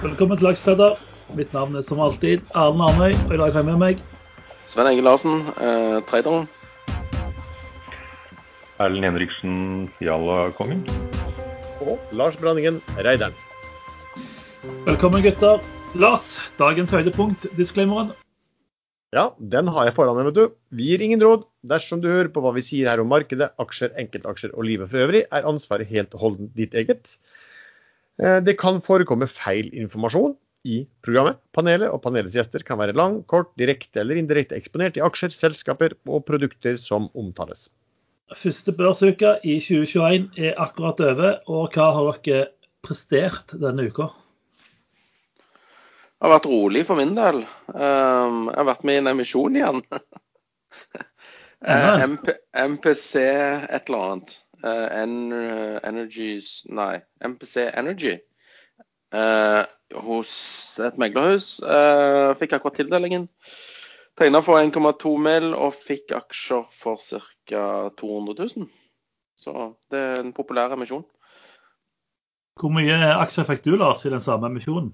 Velkommen til Lakseleder. Mitt navn er som alltid Erlend Arnøy, og i dag har jeg med meg Sven Egil Larsen, eh, traderen. Erlend Henriksen, Jalla-kongen. Og Lars Branningen, Reideren. Velkommen, gutter. Lars, dagens høydepunkt, disclaimeren. Ja, den har jeg foran meg, vet du. Vi gir ingen råd. Dersom du hører på hva vi sier her om markedet, aksjer, enkeltaksjer og livet for øvrig, er ansvaret helt og holdent ditt eget. Eh, Det kan forekomme feil informasjon i programmet. Panelet og panelets gjester kan være lang, kort, direkte eller indirekte eksponert i aksjer, selskaper og produkter som omtales. Første børsuke i 2021 er akkurat over, og hva har dere prestert denne uka? Det har vært rolig for min del. Um, jeg har vært med i en emisjon igjen. Eh, MPC et eller annet. Eh, en, Energies Nei, MPC Energy. Eh, hos et meglerhus. Uh, fikk akkurat tildelingen. Tegna for 1,2 mil og fikk aksjer for ca. 200 000. Så det er en populær emisjon. Hvor mye aksjer fikk du, Lars, i den samme emisjonen?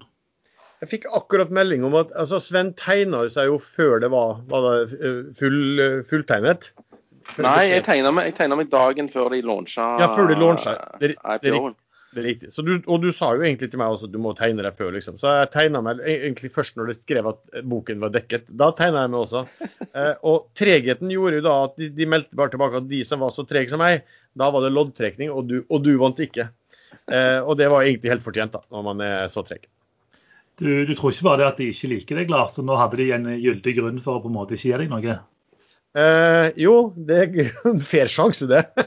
Jeg fikk akkurat melding om at altså Sven tegna seg jo før det var, var det eh, full, eh, fulltegnet. Nei, jeg tegna meg, meg dagen før de launcha Ja, før de launcha. Det- det Det er riktig. Så du, og du sa jo egentlig til meg også at du må tegne deg før, liksom. Så jeg tegna meg egentlig først når de skrev at boken var dekket. Da tegna jeg meg også. Eh, og tregheten gjorde jo da at de, de meldte bare tilbake at de som var så trege som meg, da var det loddtrekning, og du, og du vant ikke. Eh, og det var egentlig helt fortjent, da, når man er så treg. Du, du tror ikke bare det at de ikke liker deg, Lars, Så nå hadde de en gyldig grunn for å på en måte ikke gi deg noe? Eh, jo, det er en fair sjanse, det.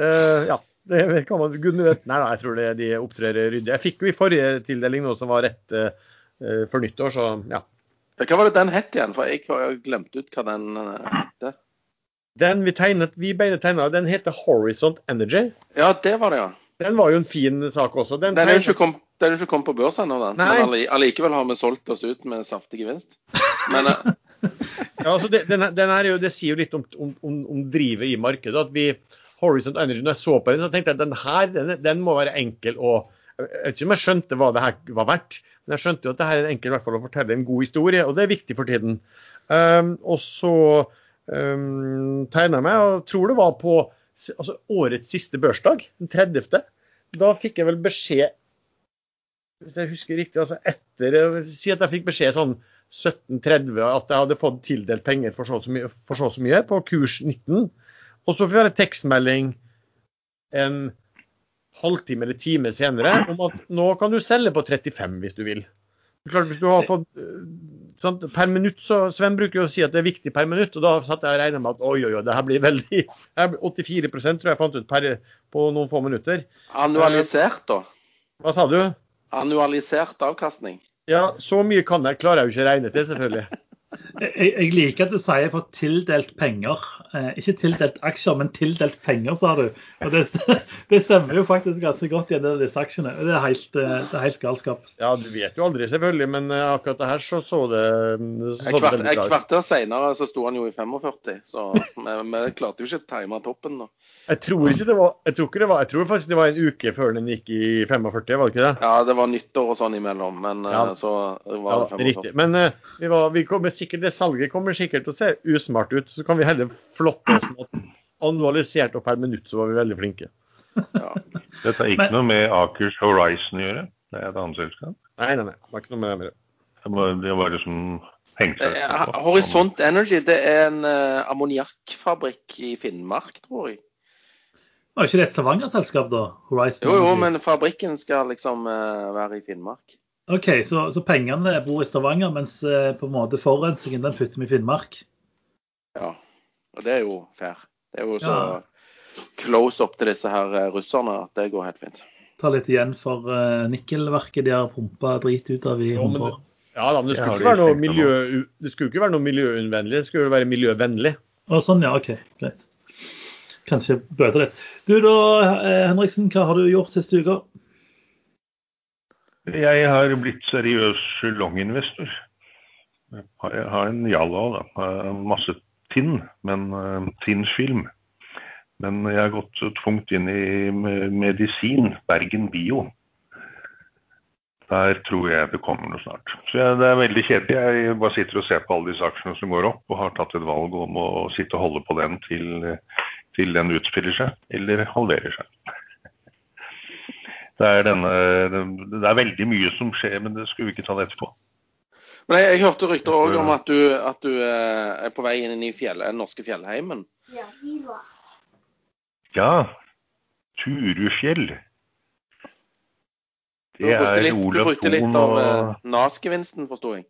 eh, ja. Det kan man Gud vet. Nei, nei, jeg tror det, de opptrer ryddig. Jeg fikk jo i forrige tildeling noe som var rett eh, eh, for nyttår, så ja. Hva var det den het igjen? For jeg har glemt ut hva den eh, hette. Den vi tegnet, vi beide tegna, den heter Horizont Energy. Ja, det var det, ja. Den var jo en fin sak også. Den Den er jo ikke kom- den er ikke kommet på børs ennå, den. Nei. Men alli- allikevel har vi solgt oss ut med saftig gevinst. Men eh, Ja, altså det, den, den jo, det sier jo litt om, om, om, drivet i markedet. at vi, Horizont Energy, når jeg så på den, så tenkte jeg at den her den, den må være enkel å Jeg vet ikke om jeg skjønte hva det her var verdt, men jeg skjønte jo at det her er enkel i hvert fall å fortelle en god historie, og det er viktig for tiden. Um, og så um, tegna jeg meg, og tror det var på altså, årets siste børsdag, den 30. Da fikk jeg vel beskjed hvis jeg husker riktig, altså etter Si at jeg fikk beskjed sånn 17.30 at jeg hadde fått tildelt penger for så, så mye, for så, og så mye på kurs 19. Og så får jeg en tekstmelding en halvtime eller time senere om at nå kan du selge på 35 hvis du vil. Klart, hvis du har fått eh, sant, per minutt, så Sven bruker jo å si at det er viktig per minutt, og da satt jeg og regna med at oi, oi, oi, det her blir veldig her blir 84% tror jeg fant ut per, på noen få minutter. annualisert, da. Hva sa du? Annualisert avkastning. Ja, så mye kan jeg, klarer jeg jo ikke å regne til, selvfølgelig. Jeg, jeg liker at du sier for tildelt penger. Eh, ikke tildelt aksjer, men tildelt penger, sa du. Og det, det stemmer jo faktisk ganske godt gjennom en disse aksjene. Det er helt, eh, det er helt galskap. Ja, du vet jo aldri, selvfølgelig, men eh, akkurat det her så så det, så Et kvart, veldig et bra ut. kvarter seinere så sto han jo i 45, så vi, vi klarte jo ikke å time toppen. da. Jeg tror ikke det var Jeg tror ikke det var Jeg tror faktisk det var en uke før den gikk i 45, var det ikke det? Ja, det var nyttår og sånn imellom, men eh, Ja. så Ja, var det 45. riktig. Men uh, vi, var, vi kommer sikkert, det salget kommer sikkert til å se usmart ut. Så kan vi heller flotte oss med at annualisert og per minutt så var vi veldig flinke. Ja. Dette har ikke Men- noe med Akers Horizon å gjøre. Det er et annet selskap. Nei, nei, nei. Det var ikke noe med det. det. Det var, liksom hengt Det seg på. Horisont Energy det er en uh, ammoniakkfabrikk i Finnmark, tror jeg. Var ikke det et Stavanger-selskap, da? Horizon Jo, jo, men fabrikken skal liksom uh, være i Finnmark. OK, så, så pengene bor i Stavanger, mens uh, på en måte forurensningen den putter vi i Finnmark? Ja. Og det er jo fair. Det er jo så Ja. close up til disse her eh, russerne at det går helt fint. Ta litt igjen for uh, nikkelverket de har pumpa drit ut av i hundre år. Ja da, men det Det skulle, ikke være noe miljø, det skulle ikke være noe miljøunnvennlig, det skulle være miljøvennlig. Å, sånn, ja. OK, greit. Kanskje bøter litt. Du da, eh, Henriksen, hva har du gjort siste uka? Jeg har blitt seriøs longinvestor. Jeg har en Jalla da. Masse Tinn, men uh, Tinn-film. Men jeg har gått tungt inn i medisin, Bergen Bio. Der tror jeg det kommer noe snart. Så jeg, Det er veldig kjedelig. Jeg bare sitter og ser på alle disse aksjene som går opp, og har tatt et valg om å sitte og holde på den til, til den utspiller seg, eller halverer seg. Det er, denne, det er veldig mye som skjer, men det skulle vi ikke ta det etterpå. Men jeg, jeg hørte rykter òg om at du, at du eh, er på vei inn i fjell, den norske fjellheimen. Ja. Turufjell. Du Det er litt, du brukte litt av og eh, NAS-gevinsten, forsto jeg.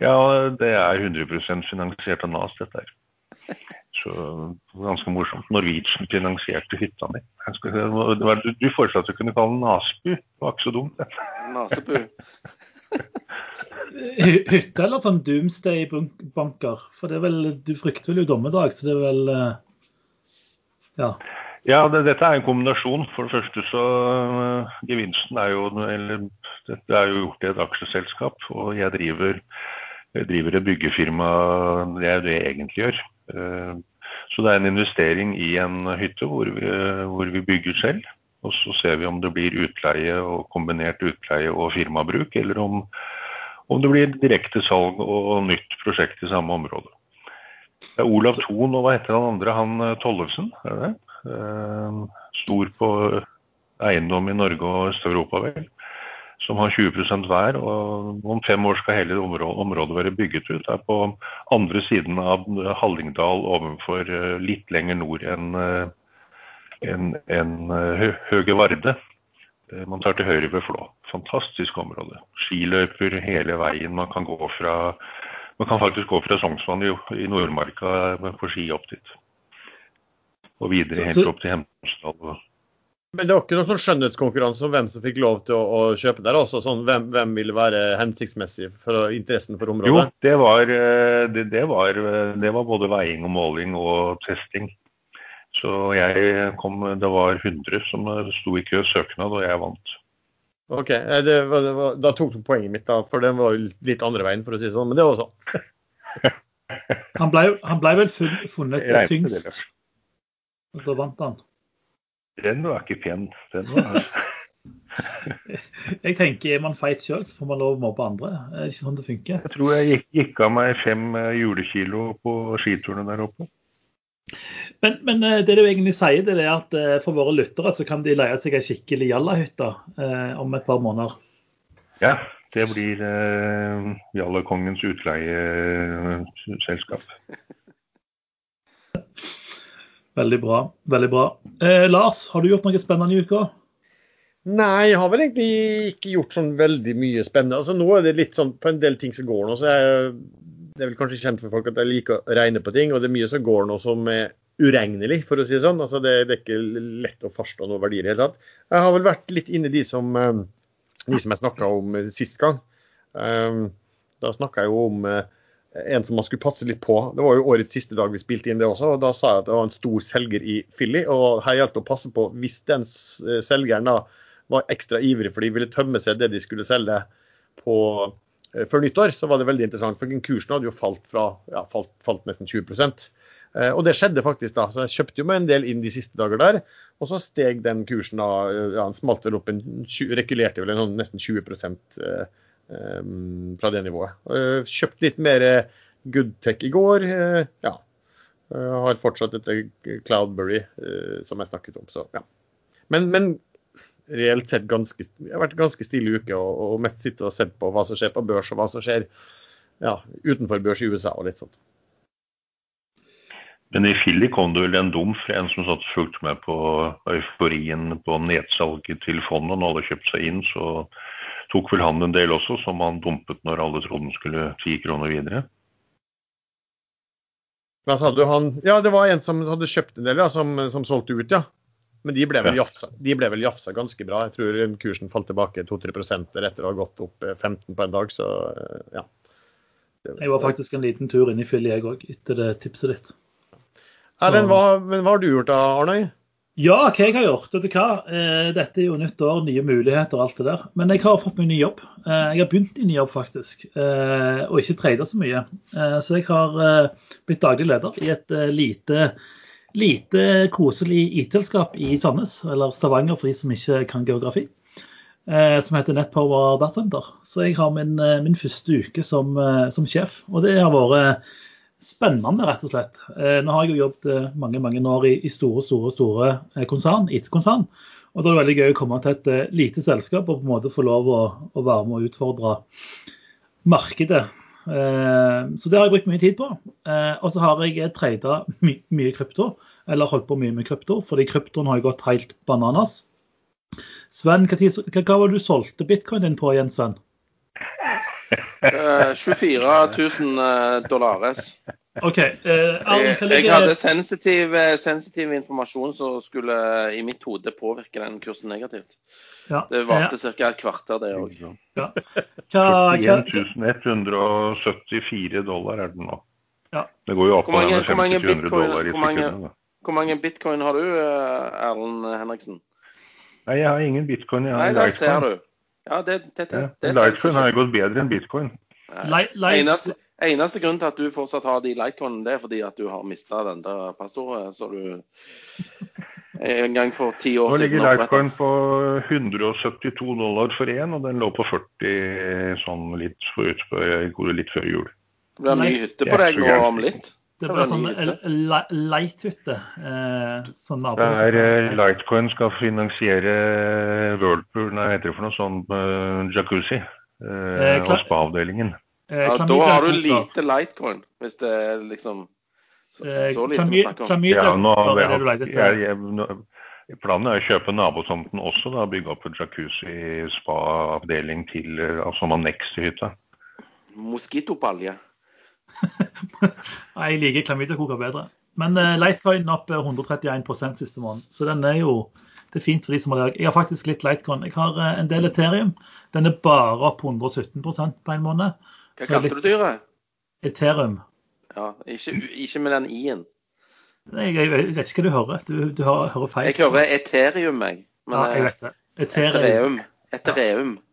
Ja, det er 100% finansiert av NAS, dette her. Så ganske morsomt. Norwegian finansierte hytta mi. Var- Du foreslo at du kunne kalle den Nasbu. Det var ikke så dumt, det. Nasebu. Hytte eller sånn doomsday-banker? For det er vel, du frykter vel jo dommedag, så det er vel eh, Ja. Ja, det, dette er en kombinasjon. For det første så uh, Gevinsten er jo eller, Dette er jo gjort i et aksjeselskap, og jeg driver, jeg driver et byggefirma. Det er det jeg egentlig gjør. Eh, Så det er en investering i en hytte hvor vi, hvor vi bygger selv. Og så ser vi om det blir utleie og kombinert utleie og firmabruk, eller om, om det blir direkte salg og nytt prosjekt i samme område. Det er Olav Thon og hva heter han andre? Han eh, Tollefsen, er det? Eh, Stor på eiendom i Norge og Øst-Europa, vel. Som har 20% hver. Og om fem år skal hele området, være bygget ut. Det er på andre siden av Hallingdal ovenfor eh, litt lenger nord enn en, enn- enn, eh, Hø- Høge Varde. Eh, Man tar til høyre ved Flå. Fantastisk område. Skiløyper hele veien. Man kan gå fra man kan faktisk gå fra Sognsvann i, i Nordmarka på ski opp dit. Og videre helt opp til Hemsedal. Men det var ikke noen sånn skjønnhetskonkurranse om hvem som fikk lov til å, å kjøpe der? også, sånn, hvem, hvem ville være hensiktsmessig for interessen for Jo, området? det var, eh, det, det, var, eh, det var både veiing og måling og testing. Så jeg kom, det var 100 som eh, sto i kø søknad, og jeg vant. Ok, det var, det var, Da tok du poenget mitt, da, for den var litt andre veien, for å si det sånn. Men det var sånn. Han ble, han ble vel funnet tyngst. Og da vant han. Den var ikke pen. Den var, Jeg tenker er man feit sjøl, så får man lov å mobbe andre. Det er ikke sånn det funker. jeg tror jeg gikk, gikk av meg fem eh, julekilo på skiturene der oppe. Men, men eh, det du egentlig sier, det er at eh, for våre lyttere så kan de leie seg ei skikkelig jallahytte eh, om et par måneder. Ja, det blir eh, Jallakongens utleieselskap. Veldig bra. veldig bra. Eh, Lars, har du gjort noe spennende i uka? Nei, jeg har vel egentlig ikke gjort sånn veldig mye spennende. Altså Nå er det litt sånn på en del ting som går nå, så jeg, det er vel kanskje kjent for folk at jeg liker å regne på ting. Og det er mye som går nå som er uregnelig, for å si det sånn. Altså det, det er ikke lett å fastslå noen verdier i det hele tatt. Jeg har vel vært litt inne i de som, eh, de som jeg snakka om sist gang. Um, Da snakka jeg jo om eh, en som man skulle passe litt på. Det var jo årets siste dag vi spilte inn det også. og Da sa jeg at det var en stor selger i Philly. og Her gjaldt det å passe på hvis den selgeren da var ekstra ivrig for de ville tømme seg det de skulle selge på, eh, før nyttår, så var det veldig interessant. For kursen hadde jo falt fra ja, falt, falt nesten 20 eh, Og det skjedde faktisk da. Så jeg kjøpte jo meg en del inn de siste dager der. Og så steg den kursen da. eh, ja, Den smalt vel opp en Rekulerte vel en sånn nesten 20 eh, eh, fra det nivået. Eh, Kjøpt litt mer eh, Goodtech i går. eh, Ja. Har fortsatt dette Cloudberry som jeg snakket om. Så, ja. men, men reelt sett ganske, det har vært en ganske stille uke, og, mest sitte og se på hva som skjer på børs og hva som skjer ja, utenfor børs i USA og litt sånt. Men i Philly kom det vel en dum fra en som satt fulgte med på euforien på nedsalget til fondet. Når alle kjøpte seg inn, så tok vel han en del også, som han dumpet når alle trodde han skulle ti kroner videre. Hva sa du? Han, ja, det var en som hadde kjøpt en del, ja, som, som solgte ut, ja. Men de ble vel Ja. jafsa, de ble vel jafsa ganske bra. Jeg tror kursen falt tilbake 2-3 etter å ha gått opp eh, 15 på en dag, så eh, ja. Jeg var faktisk en liten tur inn i Philly, jeg òg, etter det tipset ditt. Erlend, hva, men hva har du gjort da, Arnøy? Ja, hva jeg har gjort? Vet du hva? Eh, Dette er jo nytt år, nye muligheter og alt det der. Men jeg har fått meg ny jobb. Eh, Jeg har begynt i ny jobb, faktisk. eh, Og ikke tradet så mye. Så jeg har blitt daglig leder i et lite, lite koselig IT-selskap i Sandnes, eller Stavanger for de som ikke kan geografi. som heter Netpower Datasenter. Så jeg har min, min første uke som, som, sjef. Og det har vært spennende, rett og slett. Eh, nå har jeg jo jobbet eh, mange mange år i, store, store, store eh, konsern, IT-konsern. Og da er det veldig gøy å komme til et lite selskap og på en måte få lov å, å være med og utfordre markedet. Så det har jeg brukt mye tid på. Og så har jeg trada my mye krypto, eller holdt på mye med krypto, fordi kryptoen har gått helt bananas. Sven, hva, hva var det du solgte bitcoin din på igjen, Sven? Eh, 24 000 eh, dollares. OK. Uh, Jeg, jeg hadde sensitiv, eh, sensitiv informasjon som skulle i mitt hode påvirke den kursen negativt. ja, Det varte ca. et kvarter, det òg. ja. Hva, hva, 1174 dollar er den nå. Ja. Det går jo opp mange- med 50-100 bitcoin- dollar i sekundet. Hvor mange bitcoin har du, eh, Erlend Henriksen? Nei, jeg har ingen bitcoin. Jeg Nei, har der ser du. Ja, det, det, det, det, Litecoin har jo gått bedre enn bitcoin. Li- li- eneste, eneste grunn til at du fortsatt har de litecoinene, det er fordi at du har mista den der passordet så du en gang for ti år siden Nå ligger. Litecoin på 172 dollar for én, og den lå på 40 sånn litt, for, for, litt før jul. Det blir mye hytte på deg nå om litt. Det ble sånn light-hytte. Eh, sånn Det er eh, nabohytte. Skal finansiere Whirlpool, nei, heter det for noe sånn eh, jacuzzi. eh, Eh, og spa-avdelingen. Eh, Ja, da har du lite lightcoin, hvis det er liksom så, Eh, så lite vi snakker om. Ja, nå, jeg, jeg, jeg, nå- planen er å kjøpe nabotomten også, da, bygge opp en jacuzzi, spa-avdeling til eh, altså anneks til hytta. Moskitopalje? Nei, Jeg liker klamydiakoker bedre. Men uh, Litecoin opp eh, 131% siste måned. Så den er jo det er fint for de som har det. Jeg har faktisk litt Litecoin. Jeg har uh, en del Ethereum. Den er bare opp 117 på en måned. Hva Så kalte litt- du dyret? Ethereum. Ja, ikke, ikke med den i-en. Jeg, Jeg, jeg vet ikke hva du hører. Du, du hører, hører feil. Jeg hører Ethereum, jeg. Men ja, jeg eh, vet det. Ethereum. Ethereum. Ja.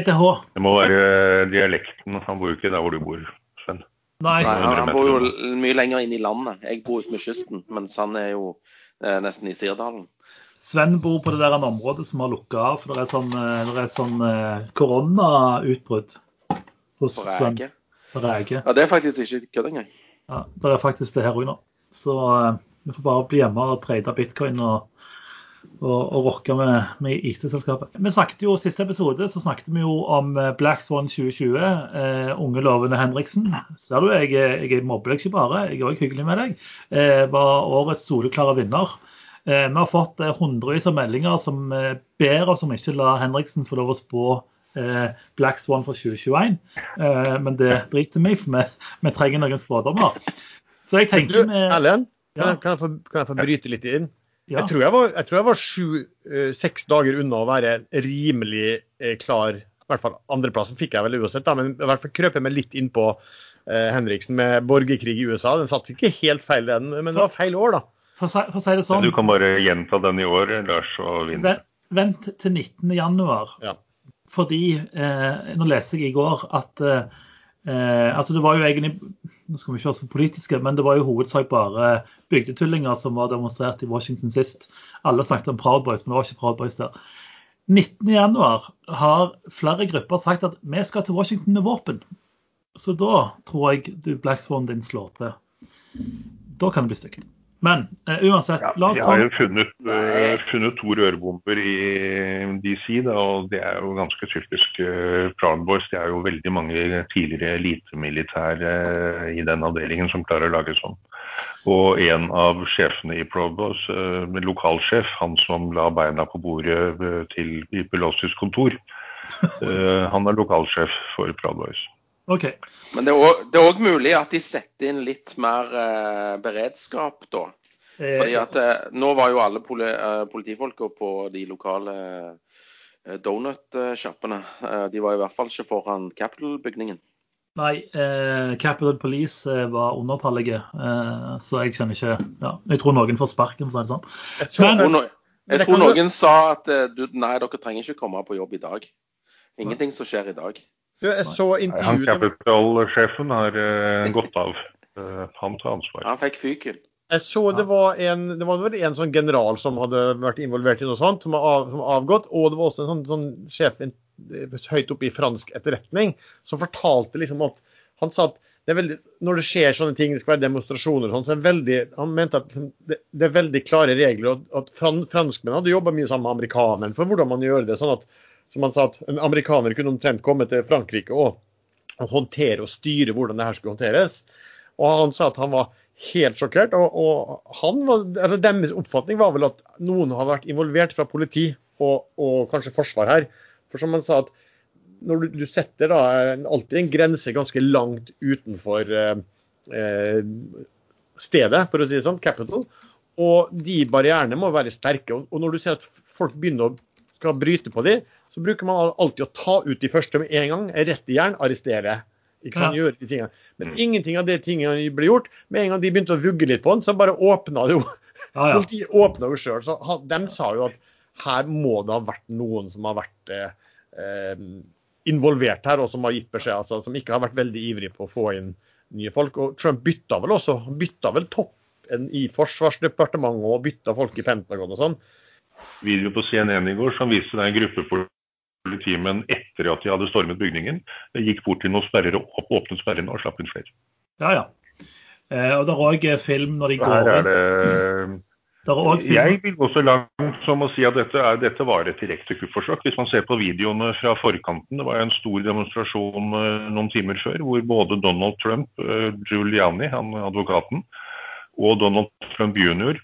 ETH. Det må være eh, dialekten. Han bruker der hvor du bor. Nei. Nei, han, han bor jo mye lenger inn i landet. Jeg bor ute med kysten, mens han er jo eh, nesten i Sirdalen. Sven bor på det der området som har lukka av. For det er sånn, eh, det er sånn eh, koronautbrudd hos På Sven. På. Ja, det er faktisk ikke kødd engang. Ja, det er faktisk det her òg nå. Så eh, vi får bare bli hjemme og trade bitcoin og, og, og rocke med, med IT-selskapet. Vi snakket jo Siste episode så snakket vi jo om eh, Black Swan 2020. Eh, unge lovende Henriksen. Ser du, jeg, jeg mobber deg ikke bare, jeg er òg hyggelig med deg. Eh, var årets soleklare vinner. Eh, vi har fått eh, hundrevis av meldinger som eh, ber oss om ikke la Henriksen få lov å spå Black Swan for 2021. Eh, men det driter vi i, for vi, vi trenger noen spådommer. Så jeg tenker vi Erlend, kan, Ja. kan, jeg få, kan jeg få bryte litt inn? Ja, Jeg tror jeg var, jeg tror jeg var sju-seks dager unna å være rimelig eh, klar. I hvert fall andreplassen fikk jeg vel uansett, da, men i hvert fall krøp jeg meg litt inn på eh, Henriksen med borgerkrig i USA. Den satt ikke helt feil, den, men det var feil år, da. for, for å si det sånn, Du kan bare gjenta den i år, Lars, og vinne. vent, vent til 19. januar. Ja. Fordi eh, Nå leser jeg i går at eh, eh, altså det var jo egentlig nå skal vi ikke være så politiske, men det var jo hovedsak bare bygdetullinger som var demonstrert i Washington sist. Alle snakket om Proud Boys, men det var ikke Proud Boys der. 19.1 har flere grupper sagt at vi skal til Washington med våpen. Så da tror jeg Black Swan din slår til. Da kan det bli stygt. Men uh, uansett, Ja, la oss ta har jo funnet, uh, funnet to rørbomber i DC, da, og det er jo ganske typisk uh, Proud Boys. Det er jo veldig mange tidligere elitemilitære uh, i den avdelingen som klarer å lage sånn. Og en av sjefene i Proud Boys, lokalsjef, han som la beina på bordet til i Pelosis kontor, han er lokalsjef for Proud Boys. OK. Men det er òg mulig at de setter inn litt mer eh, beredskap da. Eh, Fordi at eh, Nå var jo alle poli, eh, politifolka på de lokale eh, donut-sjappene. Eh, de var i hvert fall ikke foran Capitol-bygningen. Nei, eh, Capital Police eh, var undertallige, eh, så jeg kjenner ikke ja, Jeg tror noen får sparken, for å si det sånn. Jeg tror, Men- Jeg tror, no, Men jeg tror noen du... noen sa at du, nei, dere trenger ikke komme på jobb i dag. Ingenting som skjer i dag. Du, jeg så Han intervjuet Capital-sjefen har uh, gått av. Uh, han tar ansvar. Han fikk fyken. Jeg så det var en, det var en sånn general som hadde vært involvert i noe sånt, som har av, avgått. Og det var også en sånn, sånn sjef en, høyt oppe i fransk etterretning som fortalte liksom at han sa at det er veldig, når det skjer sånne ting, det skal være demonstrasjoner og sånn, så er veldig, han mente at liksom, det, det er veldig klare regler. og At fran, franskmenn hadde jobba mye sammen med amerikanerne for hvordan man gjør det. sånn at som han sa at En amerikaner kunne omtrent komme til Frankrike og, og håndtere og styre hvordan det her skulle håndteres. Og Han sa at han var helt sjokkert. og, og han var, altså Deres oppfatning var vel at noen hadde vært involvert fra politi og, og kanskje forsvar her. For som han sa at når du, du setter da alltid en grense ganske langt utenfor eh, eh, stedet, for å si det sånn, capital, og de barrierene må være sterke. Og, og når du ser at folk begynner å skal bryte på de, så bruker man alltid å ta ut de første med en gang, rett i jern, arrestere. Ikke sant, Ja. gjøre de tingene. Men ingenting av de tingene ble gjort. Med en gang de begynte å vugge litt på den, så bare åpna det jo. Ja, ja. Politiet åpna jo sjøl. Så han, de sa jo at her må det ha vært noen som har vært eh, eh, involvert her, og som har gitt beskjed. Altså, som ikke har vært veldig ivrig på å få inn nye folk. Og Trump bytta vel også. Bytta vel toppen i Forsvarsdepartementet og bytta folk i Pentagon og sånn. Video på CNN i går som viste deg en gruppe politimenn etter at de hadde stormet bygningen. Gikk bort til noen sperrer og åpnet sperrene og slapp inn flere. ja, ja. Eh, og det er òg film når de går her er inn. det er også film, Jeg vil gå så langt som å si at dette, er, dette var et direkte kuppforsøk. Hvis man ser på videoene fra forkanten, det var en stor demonstrasjon eh, noen timer før, hvor både Donald Trump, eh, Giuliani, han advokaten, og Donald Trump jr.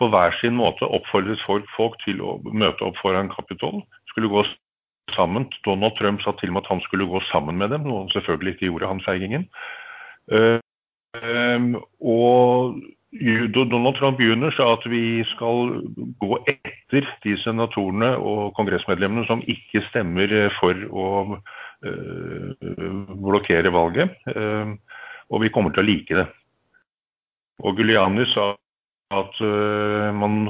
på hver sin måte oppfordret folk, folk til å møte opp foran Capitol. Skulle gå sammen. Donald Trump sa til og med at han skulle gå sammen med dem, noe han selvfølgelig ikke gjorde, han feigingen. Eh, og Donald Trump jr. sa at vi skal gå etter de senatorene og kongressmedlemmene som ikke stemmer eh, for å eh, blokkere valget. Eh, og vi kommer til å like det. Og Guliani sa at eh, man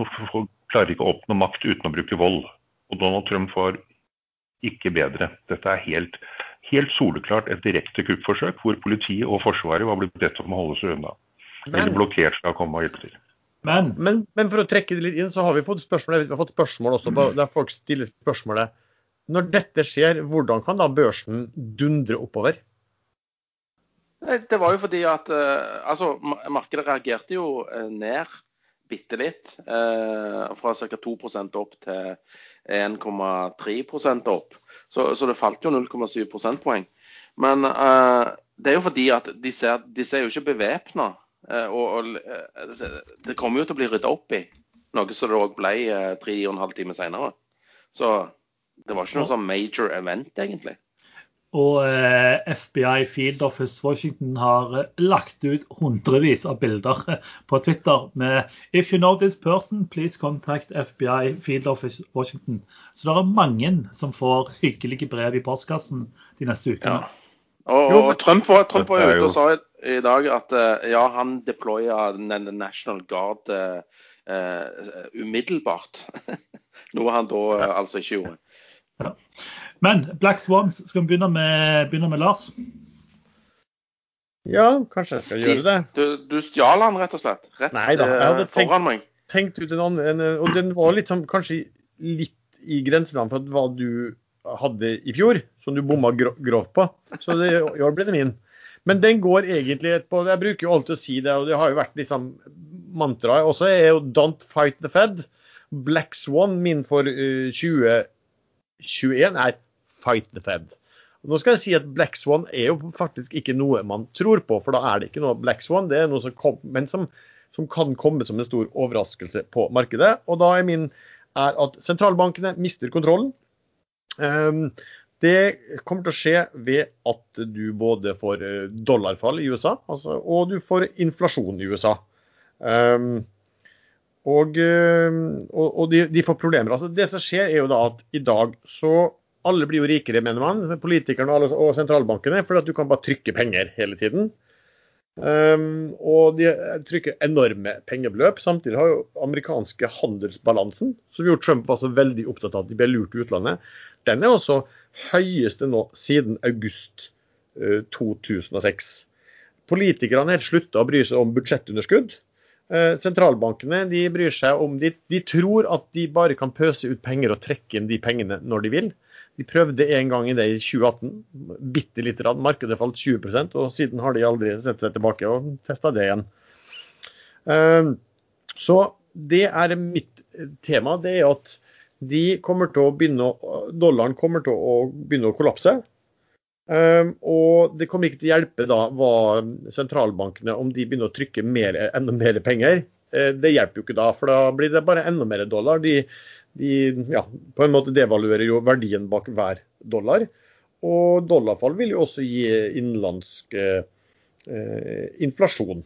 klarer ikke å oppnå makt uten å bruke vold. Og Donald Trump var ikke bedre. Dette er helt, helt soleklart et direkte kuppforsøk hvor politiet og Forsvaret var blitt bedt om å holde seg unna. Eller Men, blokkert skal komme og hjelpe til. men men, men for å trekke det litt inn, så har vi fått spørsmål, vi har fått spørsmål også på, der folk stiller spørsmålet Når dette skjer, hvordan kan da børsen dundre oppover? Det var jo fordi at eh, altså, markedet reagerte jo eh, ned bitte litt. eh, fra ca. 2% opp til 1,3% opp. Så, så det falt jo 0,7 prosentpoeng. Men uh, det er jo fordi at de ser, de ser jo ikke bevæpna. og og eh, det, det kommer jo til å bli rydda opp i. Noe som det òg ble tre og en halv time seinere. Så det var ikke noe sånn major event, egentlig. Og eh, FBI Field Office Washington har eh, lagt ut hundrevis av bilder på Twitter med If you know this person, please contact FBI Field Office Washington. Så det er mange som får hyggelige brev i postkassen de neste ukene. Ja. Og, og Trump var, Trump var ute og sa i, i dag at eh, ja, han deploya National Guard uh, eh, umiddelbart. Noe han da uh, altså ikke gjorde. Men Black Swans, skal vi begynne med, begynne med Lars? Ja, kanskje jeg skal gjøre det. Du, du stjal han rett og slett? Rett Nei da, jeg hadde tenkt, foran meg. Tenkt ut en annen, en, og den var litt sånn, kanskje litt i grenseland for hva du hadde i fjor, som du bomma grovt på. Så det, i år ble det min. Men den går egentlig på Jeg bruker jo alltid å si det, og det har jo vært liksom mantraet også, er jo 'Don't fight the Fed'. Black Swan min for uh, 2021 er 'Fight the Fed'. Nå skal jeg si at Black Swan er jo faktisk ikke noe man tror på, for da er det ikke noe Black Swan. Det er noe som kom, men som, som kan komme som en stor overraskelse på markedet. Og da er min er at sentralbankene mister kontrollen. Um, det kommer til å skje ved at du både får eh, dollarfall i USA, altså, og du får inflasjon i USA. Og um, og, og de, de får problemer. Altså, det som skjer, er jo da at i dag så alle blir jo rikere, mener man, politikerne og, alle, og sentralbankene, fordi at du kan bare trykke penger hele tiden. Um, og de trykker enorme pengebeløp. Samtidig har jo amerikanske handelsbalansen, som jo Trump var så veldig opptatt av at de ble lurt i utlandet, den er også høyeste nå siden august uh, 2006. Politikerne har slutta å bry seg om budsjettunderskudd. Eh, sentralbankene de bryr seg om de, de tror at de bare kan pøse ut penger og trekke inn de pengene når de vil. De prøvde en gang i det i 2018. Bitte lite grann. Markedet falt 20% og siden har de aldri sett seg tilbake og testa det igjen. Eh, Så det er mitt tema. Det er at de kommer til å begynne dollaren kommer til å begynne å kollapse. Um, og det kommer ikke til å hjelpe da hva sentralbankene om de begynner å trykke mer, enda mer penger. Eh, det hjelper jo ikke da, for da blir det bare enda mer dollar. De, de ja, på en måte devaluerer jo verdien bak hver dollar. Og dollarfall vil jo også gi innenlandsk eh, inflasjon.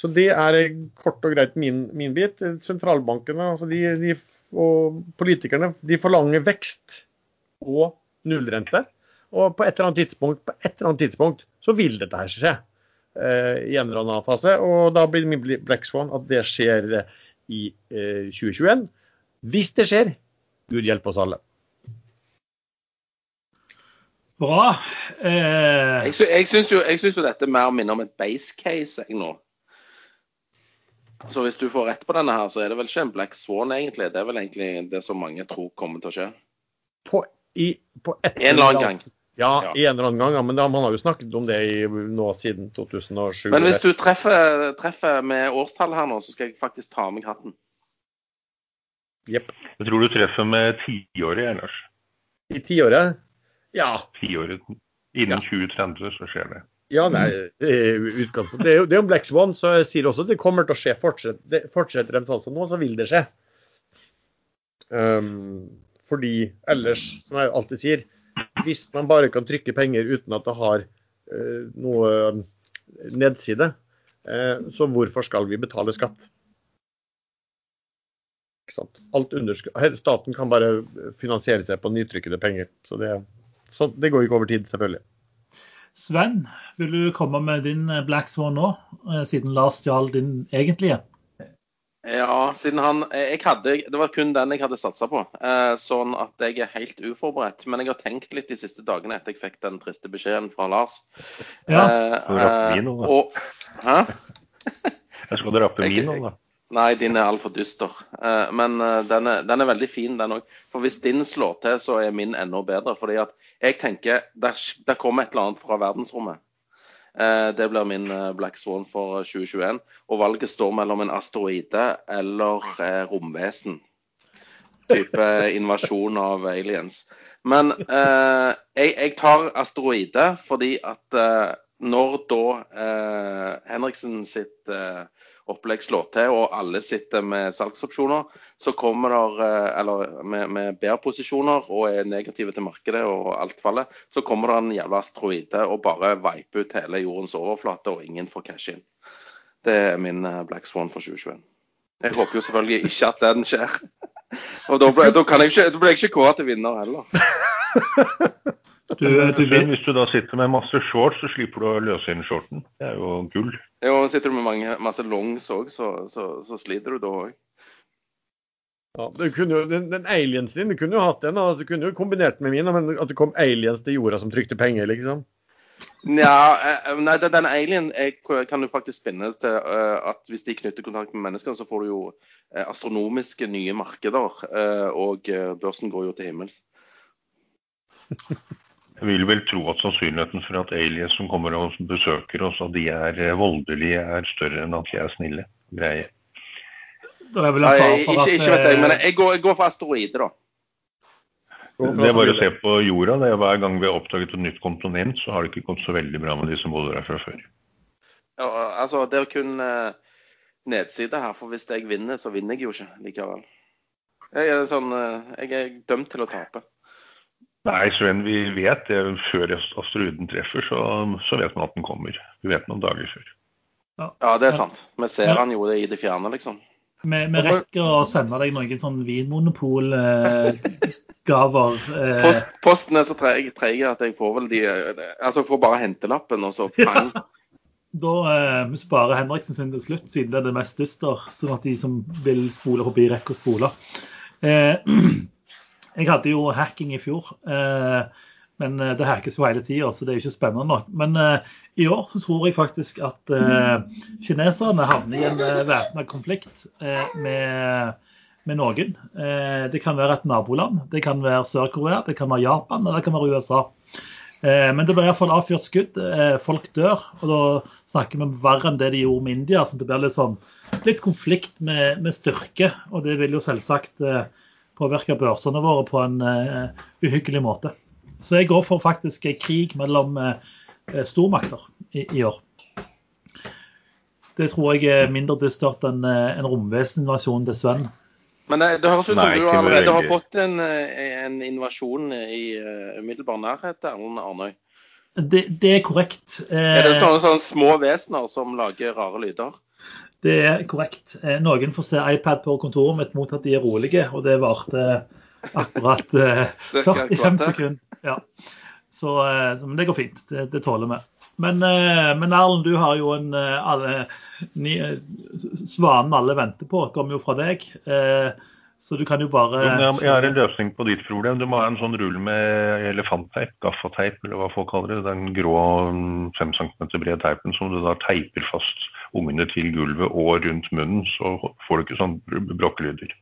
Så det er kort og greit min, min bit. Sentralbankene altså de, de, og politikerne de forlanger vekst og nullrente. Og på et eller annet tidspunkt, på et eller annet tidspunkt så vil dette her skje eh, i en eller annen fase. Og da blir min black swan at det skjer eh, i eh, 2021. Hvis det skjer, Gud hjelpe oss alle. Bra. Eh, Jeg, sy syns jo, jo dette mer minner om et base case jeg nå. Så hvis du får rett på denne her, så er det vel ikke en black swan, egentlig. Det er vel egentlig det som mange tror kommer til å skje. På, i, på et En eller annen gang. Ja, Ja. en eller annen gang. Ja, men da, man har jo snakket om det i, nå siden 2007. Men hvis du treffer, treffer med årstall her nå, så skal jeg faktisk ta av meg hatten. Jepp. Jeg tror du treffer med tiåret, Lars. I tiåret? Ja. Tiåret. Innen 2030 så skjer det. Ja, nei, det er jo. Det er jo black swan, så jeg sier også at det kommer til å skje. Fortsett, fortsetter de sånn som nå, så vil det skje. Um, fordi ellers, som jeg alltid sier, hvis man bare kan trykke penger uten at det har uh, noe eh, nedside, uh, så hvorfor skal vi betale skatt? Ikke sant? Alt underskudd. her- Staten kan bare finansiere seg på nytrykkede penger. Så det, så det går ikke over tid, selvfølgelig. Sven, vil du komme med din eh, Black Swan nå, eh, siden Lars stjal din egentlige? Ja, siden han jeg hadde, Det var kun den jeg hadde satsa på. Eh, sånn at jeg er helt uforberedt. Men jeg har tenkt litt de siste dagene etter jeg fikk den triste beskjeden fra Lars. Ja. Eh, du rappe eh, min nå, da? og, hæ? Jeg skal rappe Jeg- min nå, da. Nei, din er altfor dyster. Eh, men eh, den, er, den er veldig fin, den òg. For hvis din slår til, så er min enda bedre. fordi at jeg tenker der, der kommer et eller annet fra verdensrommet. Eh, det blir min Black Swan for 2021. Og valget står mellom en asteroide eller romvesen. Type invasjon av aliens. Men eh, jeg, jeg tar asteroide fordi at eh, når da eh, Henriksen sitt eh, opplegg slår til, og alle sitter med salgsopsjoner, så kommer der, eh, eller med, med bear-posisjoner og er negative til markedet og alt faller, så kommer det en jævla asteroide og bare viper ut hele jordens overflate, og ingen får cash inn. Det er min eh, Black Swan for 2021. Jeg håper jo selvfølgelig ikke at den skjer. Og da, blir jeg ikke kåret til vinner heller. Du, du vil, hvis du da sitter med masse shorts, så slipper du å løse inn shorten. Det er jo gull. Jo, sitter du med mange, masse longs òg, så, så, så sliter du da òg. Ja, jo, den, den aliensen din, du kunne jo hatt den. Du kunne jo kombinert med min, men at det kom aliens til jorda som trykte penger, liksom. Nja, eh, nei, den alien jeg, kan du faktisk spinne til eh, at hvis de knytter kontakt med mennesker, så får du jo eh, astronomiske nye markeder, og børsen går jo til himmels. Jeg vil vel tro at sannsynligheten for at aliens som kommer og besøker oss, at de er eh, voldelige, er større enn at de er snille. Greie. Da er vel en ikke, for at ikke vet jeg, men eh, jeg går, jeg går for asteroide, da. Det er bare å se på jorda. Det er Hver gang vi har oppdaget et nytt kontinent, så har det ikke gått så veldig bra med de som bodde der fra før. Ja, altså, det er kun eh, nedside her, for hvis jeg vinner, så vinner jeg jo ikke likevel. Jeg er, sånn, jeg er dømt til å tape. Nei, Sven, vi vet det. Før asteroiden treffer, så, så vet man at den kommer. Vi vet noen dager før. Ja, det er sant. Vi ser han jo det i det fjerne, liksom. vi, vi rekker å sende deg noen sånn vinmonopol-gaver. Eh, Post, posten er så treg, treg at jeg får vel de eh, Altså, jeg får bare hentelappen, og så pang. da eh, sparer Henriksen sin til slutt, siden det er det mest dyster. Sånn at de som vil spole forbi, rekker å spole. Eh, jeg hadde jo hacking i fjor. Eh, Men eh, det hackes jo hele tida, så det er jo ikke spennende nok. Men uh, i år så tror jeg faktisk at kineserne havner i en væpna konflikt med, med, noen. det kan være et naboland, det kan være Sør-Korea, det kan være Japan eller det kan være USA. men det blir iallfall avfyrt skudd. folk dør. Og da snakker vi om verre enn det de gjorde med India. så det blir litt sånn litt konflikt med, med styrke. Og det vil jo selvsagt påvirke børsene våre på en uhyggelig måte. Så jeg går for faktisk krig mellom uh, stormakter i, i, år. Det tror jeg er mindre dystert enn uh, en romveseninvasjon til Sven. Men det, det høres ut som Nei, du allerede har fått en, en invasjon i uh, umiddelbar nærhet, Erlend Arnøy. Det, det, er korrekt. Er det sånne små vesener som lager rare lyder? Det er korrekt. Noen får se iPad på kontoret mitt mot at de er rolige, og det varte akkurat eh, 45 sekunder. Ja. Så, eh, så, men det går fint. Det, det tåler vi. Men, eh, men Erlend, du har jo en eh, alle, ni, Svanen alle venter på kommer jo fra deg. Så du kan jo bare Jeg har en løsning på ditt problem. Du må ha en sånn rull med elefantteip, gaffateip eller hva folk kaller det. Den grå 5 cm brede teipen som du da teiper fast ungene til gulvet og rundt munnen. Så får du ikke sånn brokkelyder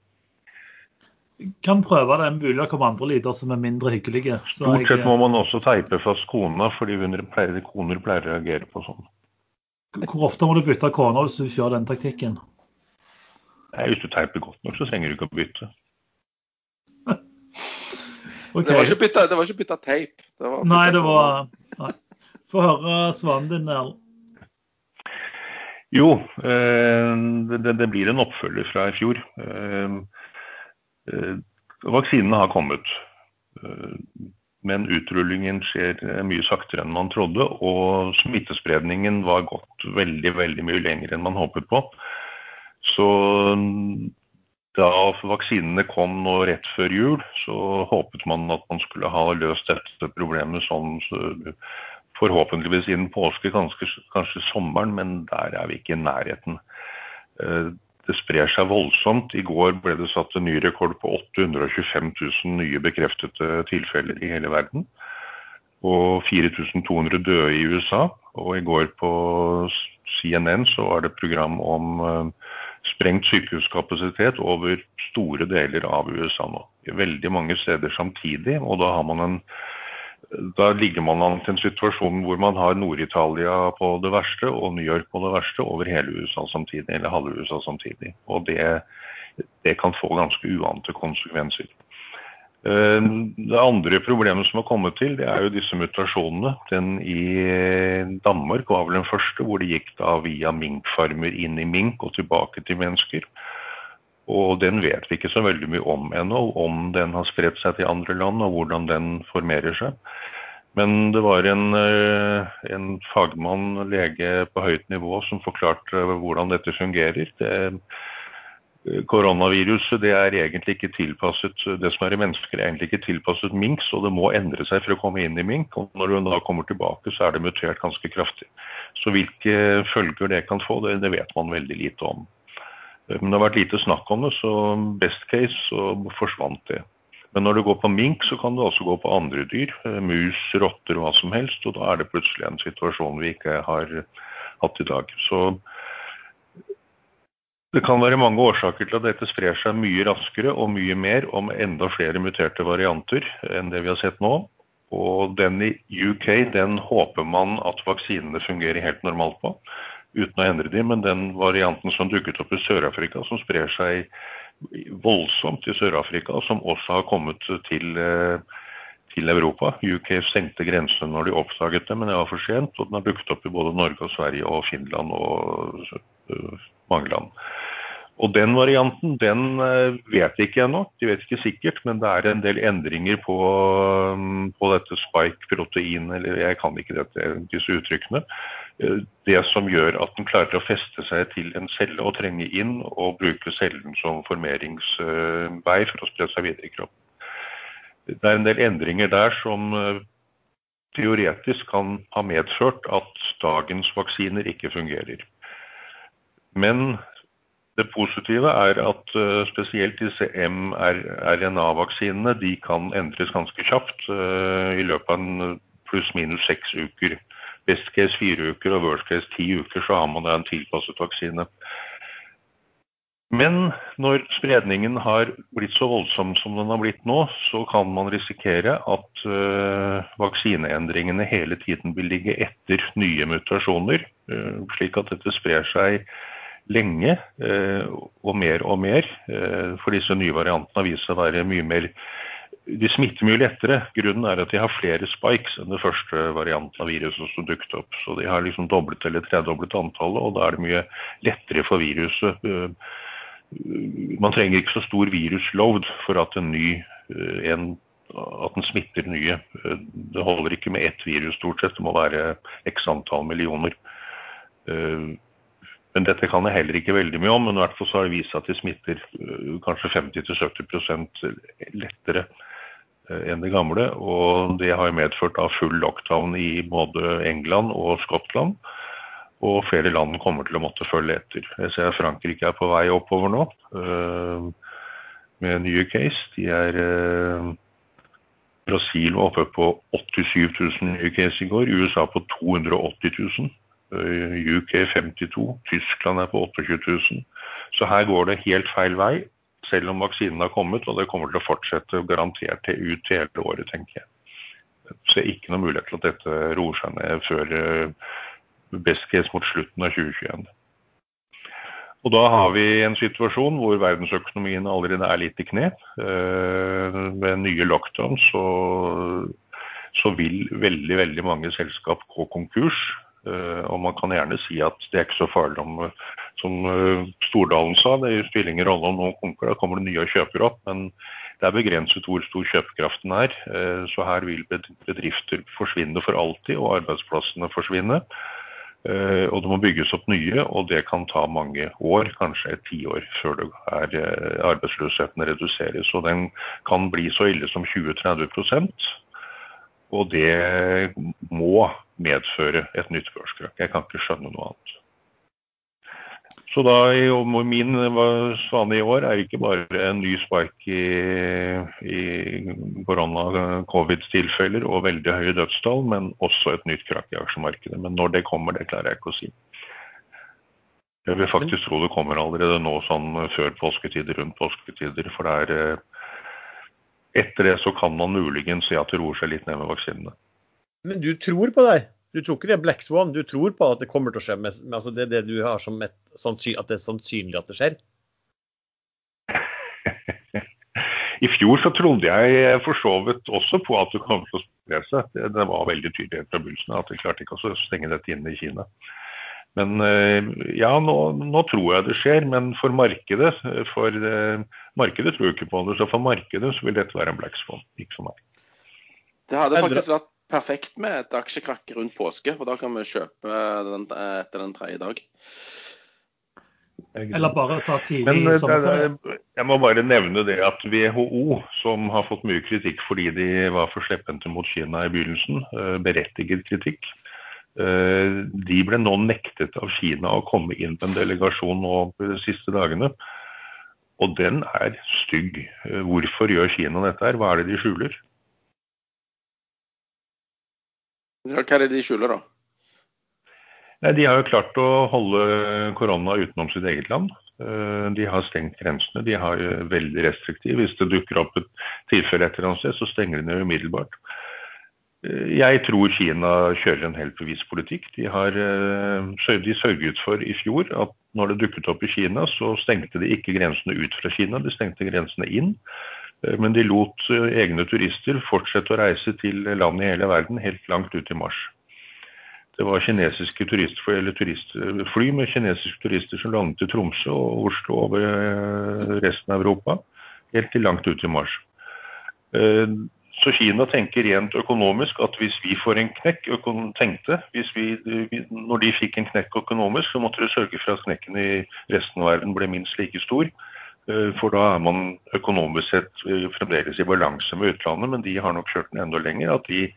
kan prøve det. mulig å komme andre lyder som er mindre hyggelige. Stort sett må man også teipe fast kona, fordi pleier, koner pleier å reagere på sånn. Hvor ofte må du bytte kone hvis du kjører den taktikken? Nei, Hvis du teiper godt nok, så trenger du ikke å bytte. okay. Det var ikke bytta, det var ikke bytta teip. Det var nei, det var nei. Få høre svanen din, Erlend. Jo, eh, det, det, blir en oppfølger fra i fjor. Eh, Eh, vaksinene har kommet. Men utrullingen skjer mye saktere enn man trodde, og smittespredningen var gått veldig veldig mye lenger enn man håpet på. Så da vaksinene kom nå rett før jul, så håpet man at man skulle ha løst dette problemet sånn forhåpentligvis innen påske, kanskje, kanskje sommeren, men der er vi ikke i nærheten det sprer seg voldsomt. I går ble det satt en ny rekord på 825 000 nye bekreftede tilfeller i hele verden. Og 4200 døde i USA. Og i går på CNN så var det program om uh, sprengt sykehuskapasitet over store deler av USA nå. Veldig mange steder samtidig. Og da en da ligger man an til en situasjon hvor man har Nord-Italia på det verste og New York på det verste over hele USA samtidig, eller halve USA samtidig. Og det, det kan få ganske uante konsekvenser. Eh, det andre problemet som har kommet til, det er jo disse mutasjonene. Den i Danmark var vel den første, hvor det gikk da via minkfarmer inn i mink og tilbake til mennesker. Og den vet vi ikke så veldig mye om ennå, om den har spredt seg til andre land og hvordan den formerer seg. Men det var en, eh, en fagmann, lege på høyt nivå, som forklarte hvordan dette fungerer. Det, eh, koronaviruset det er egentlig ikke tilpasset det som er i mennesker, er egentlig ikke tilpasset mink, så det må endre seg for å komme inn i mink. og Når hun da kommer tilbake, så er det mutert ganske kraftig. Så hvilke følger det kan få, det, det vet man veldig lite om. Men det har vært lite snakk om det, så best case så forsvant det. Men når det går på mink, så kan det også gå på andre dyr. Mus, rotter, hva som helst. Og da er det plutselig en situasjon vi ikke har hatt i dag. Så det kan være mange årsaker til at dette sprer seg mye raskere og mye mer om enda flere muterte varianter enn det vi har sett nå. Og den i UK den håper man at vaksinene fungerer helt normalt på uten å endre dem, men den varianten som dukket opp i Sør-Afrika, som sprer seg voldsomt i Sør-Afrika, som også har kommet til, eh, til, Europa. UK stengte grensene når de oppdaget det, men det var for sent. Og den har dukket opp i både Norge og Sverige og Finland og mange. Og den varianten den eh, vet ikke ennå, de vet ikke sikkert, men det er en del endringer på, mm, på dette spike-protein, eller jeg kan ikke dette, disse uttrykkene. Eh, det som gjør at den klarer å feste seg til en celle og trenge inn og bruke cellen som formeringsvei for å spre seg videre i kroppen. Det er en del endringer der som eh, teoretisk kan ha medført at dagens vaksiner ikke fungerer. Men Det positive er at uh, spesielt disse mRNA-vaksinene de kan endres ganske kjapt uh, i løpet av pluss-minus seks uker. Best case fire uker og worst case ti uker, så har man da en tilpasset vaksine. Men når spredningen har blitt så voldsom som den har blitt nå, så kan man risikere at uh, vaksineendringene hele tiden vil ligge etter nye mutasjoner, slik at dette sprer seg lenge uh, og mer og mer. for disse nye variantene har vist seg å være mye mer De smitter mye lettere. Grunnen er at de har flere spikes enn det første varianten av viruset som dukket opp. Så de har liksom doblet eller tredoblet antallet, og da er det mye lettere for viruset man trenger ikke så stor virusload for at en ny eh, en, at den smitter nye. Eh, det holder ikke med ett virus stort sett, det må være x antall millioner. Men dette kan jeg heller ikke veldig mye om, men i hvert fall så har det vist seg at de smitter kanskje 50-70% lettere enn det gamle. Og det har medført av full lockdown i både England og Skottland. Og flere land kommer til å måtte følge etter. Jeg ser Frankrike er på vei oppover nå uh, med nye case. De er Brasil var oppe på 87 000 nye case i går. USA på 280 000. Uh, UK 52. Tyskland er på 28 000. Så her går det helt feil vei, selv om vaksinen har kommet. Og det kommer til å fortsette garantert til ut hele året, tenker jeg. Ser ikke noe mulighet til at dette roer seg ned før uh, best case mot slutten av 2021. Og Da har vi en situasjon hvor verdensøkonomien allerede er litt i kne. Ved eh, nye lockdowns så, så vil veldig veldig mange selskap gå konkurs. Eh, og man kan gjerne si at det er ikke så farlig om som eh, Stordalen sa, det spiller ingen rolle om noen konkurrer, da kommer det nye og kjøper opp. Men det er begrenset hvor stor kjøpekraften er. Så her vil bedrifter forsvinne for alltid, og arbeidsplassene forsvinne. Eh, og det må bygges opp nye, og det kan ta mange år, kanskje et tiår, før eh, arbeidsløsheten reduseres. Og den kan bli så ille som 20-30 og det må medføre et nytt børskrakk. Jeg kan ikke skjønne noe annet. Så da min svane i år er ikke bare en ny spark i, i korona-covid-tilfeller og veldig høye dødstall, men også et nytt krakk i aksjemarkedet. Men når det kommer, det klarer jeg ikke å si. Jeg vil faktisk tro det kommer allerede nå sånn før påsketider, rundt påsketider. For det er eh, Etter det så kan man muligens si at det roer seg litt ned med vaksinene. Men du tror på det? Du tror ikke det er Black Swan, du tror på at det kommer til å skje? Med, altså det, det du har som et, at det er sannsynlig at det skjer? I fjor så trodde jeg for så vidt også på at det kom til å spre seg. Det, det var veldig tydelig fra begynnelsen at de klarte ikke å stenge dette inne i Kina. Men eh, ja, nå, nå, tror jeg det skjer. Men for markedet for uh, markedet tror jeg ikke på det. Så for markedet så vil dette være en black swan, ikke for meg. Det hadde faktisk vært perfekt med et aksjekrakk rundt påske, for da kan vi kjøpe den, etter den tredje dag. Eller bare ta tidlig Men, eh, sommerferie. Jeg må bare nevne det at WHO, som har fått mye kritikk fordi de var for slepphendte mot Kina i begynnelsen, eh, berettiget kritikk, eh, de ble nå nektet av Kina å komme inn på en delegasjon nå de siste dagene. Og den er stygg. Hvorfor gjør Kina dette her? Hva er det de skjuler? Hva er det de skjuler, da? Nei, De har jo klart å holde korona utenom sitt eget land. Eh, de har stengt grensene. De har veldig restriktiv. Hvis det dukker opp et tilfelle et eller annet sted, så stenger de ned umiddelbart. Eh, jeg tror Kina kjører en helt bevisst politikk. De, har, eh, de sørget for i fjor at når det dukket opp i Kina, så stengte de ikke grensene ut fra Kina, de stengte grensene inn. Men de lot egne turister fortsette å reise til land i hele verden helt langt ut i mars. Det var kinesiske turistfly, turistfly med kinesiske turister som landet i Tromsø og Oslo over eh, resten av Europa, helt til langt ut i mars. Eh, så Kina tenker rent økonomisk at hvis vi får en knekk tenkte, vi, Når de fikk en knekk økonomisk, så måtte de sørge for at knekken i resten av verden ble minst like stor. Eh, for da er man økonomisk sett fremdeles i balanse med utlandet, men de har nok kjørt den enda lenger. At de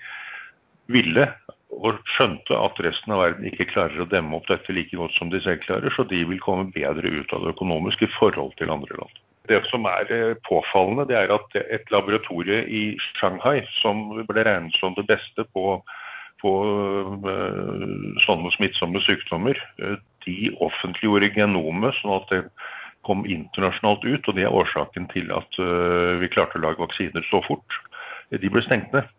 ville og skjønte at resten av verden ikke klarer å demme opp dette like godt som de selv klarer, så de vil komme bedre ut av det økonomiske forhold til andre land. Det som er eh, påfallende, det er at et laboratorie i Shanghai, som ble regnet som det beste på, på uh, sånne smittsomme sykdommer, uh, de offentliggjorde genomet sånn at det kom internasjonalt ut. Og det er årsaken til at vi klarte å lage vaksiner så fort. De ble stengt ned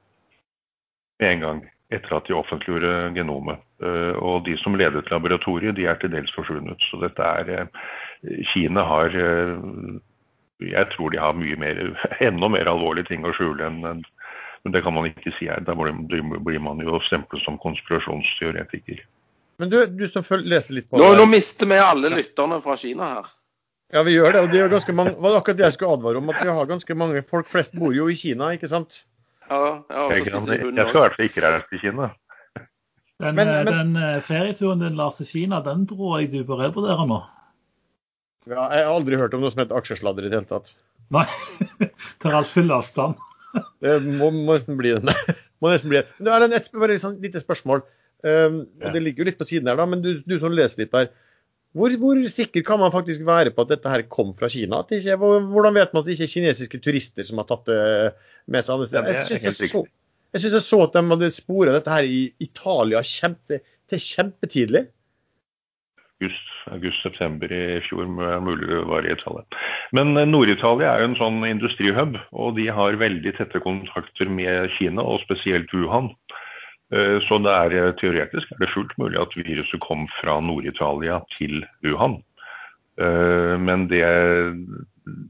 med en gang etter at de offentliggjorde genomet. Eh, og de som ledet laboratoriet, de er til dels forsvunnet. Så dette er eh, Kina har eh, Jeg tror de har mye mer, enda mer alvorlige ting å skjule enn men det kan man ikke si her. Da blir man jo stemplet som konspirasjonsteoretiker. Men du, du som leser litt på nå, nå mister vi alle lytterne fra Kina her. Ja, vi gjør det. og det er ganske mange, var det akkurat det jeg skulle advare om. At vi har ganske mange folk flest bor jo i Kina, ikke sant? Ja, ja, jeg, kan, jeg skal i hvert fall ikke reise til Kina. Den, men, men, den eh, ferieturen din Lars til Kina, den tror jeg du bør revurdere nå. Ja, jeg har aldri hørt om noe som heter aksjesladder i det hele tatt. Nei. Tar alt full avstand. det må, må, nesten bli det. må nesten bli det. Er det et, bare et sånn lite spørsmål. Um, og Det ligger jo litt på siden her, da, men du, du som leser litt der. Hvor, hvor, sikker kan man faktisk være på at dette her kom fra Kina? Ikke, hvordan vet man at det ikke er kinesiske turister som har tatt det med seg andre steder? Jeg syns jeg, så, jeg, jeg så at de hadde spora dette her i Italia kjempe, til kjempetidlig. August-september i fjor, mulig det var i Italia. Men eh, Nord-Italia er jo en sånn industrihub, og de har veldig tette kontakter med Kina, og spesielt Wuhan. Eh, så det er eh, teoretisk er det fullt mulig at viruset kom fra Nord-Italia til Wuhan. Men det,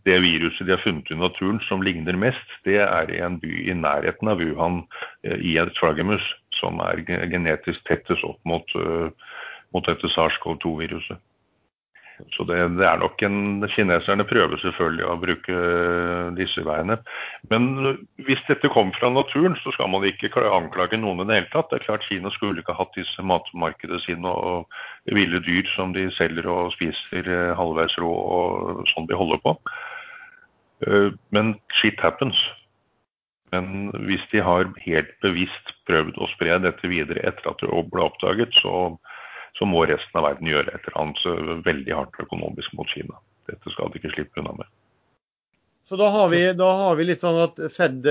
det, viruset de har funnet i naturen som ligner mest, det er i en by i nærheten av Wuhan, i et flaggermus, som er genetisk tettest opp mot, mot dette SARS-CoV-2-viruset. Så det, det, er nok en Kineserne prøver selvfølgelig å bruke disse veiene. Men hvis dette kom fra naturen, så skal man ikke anklage noen i det hele tatt. Det er klart Kina skulle ikke hatt disse matmarkedene sine og ville dyr som de selger og spiser eh, halvveis rå og sånn de holder på. Eh, men shit happens. Men hvis de har helt bevisst prøvd å spre dette videre etter at det ble oppdaget, så så må resten av verden gjøre et eller annet veldig hardt økonomisk mot Kina. Dette skal de ikke slippe unna med. Så da har vi, da har vi litt sånn at Fed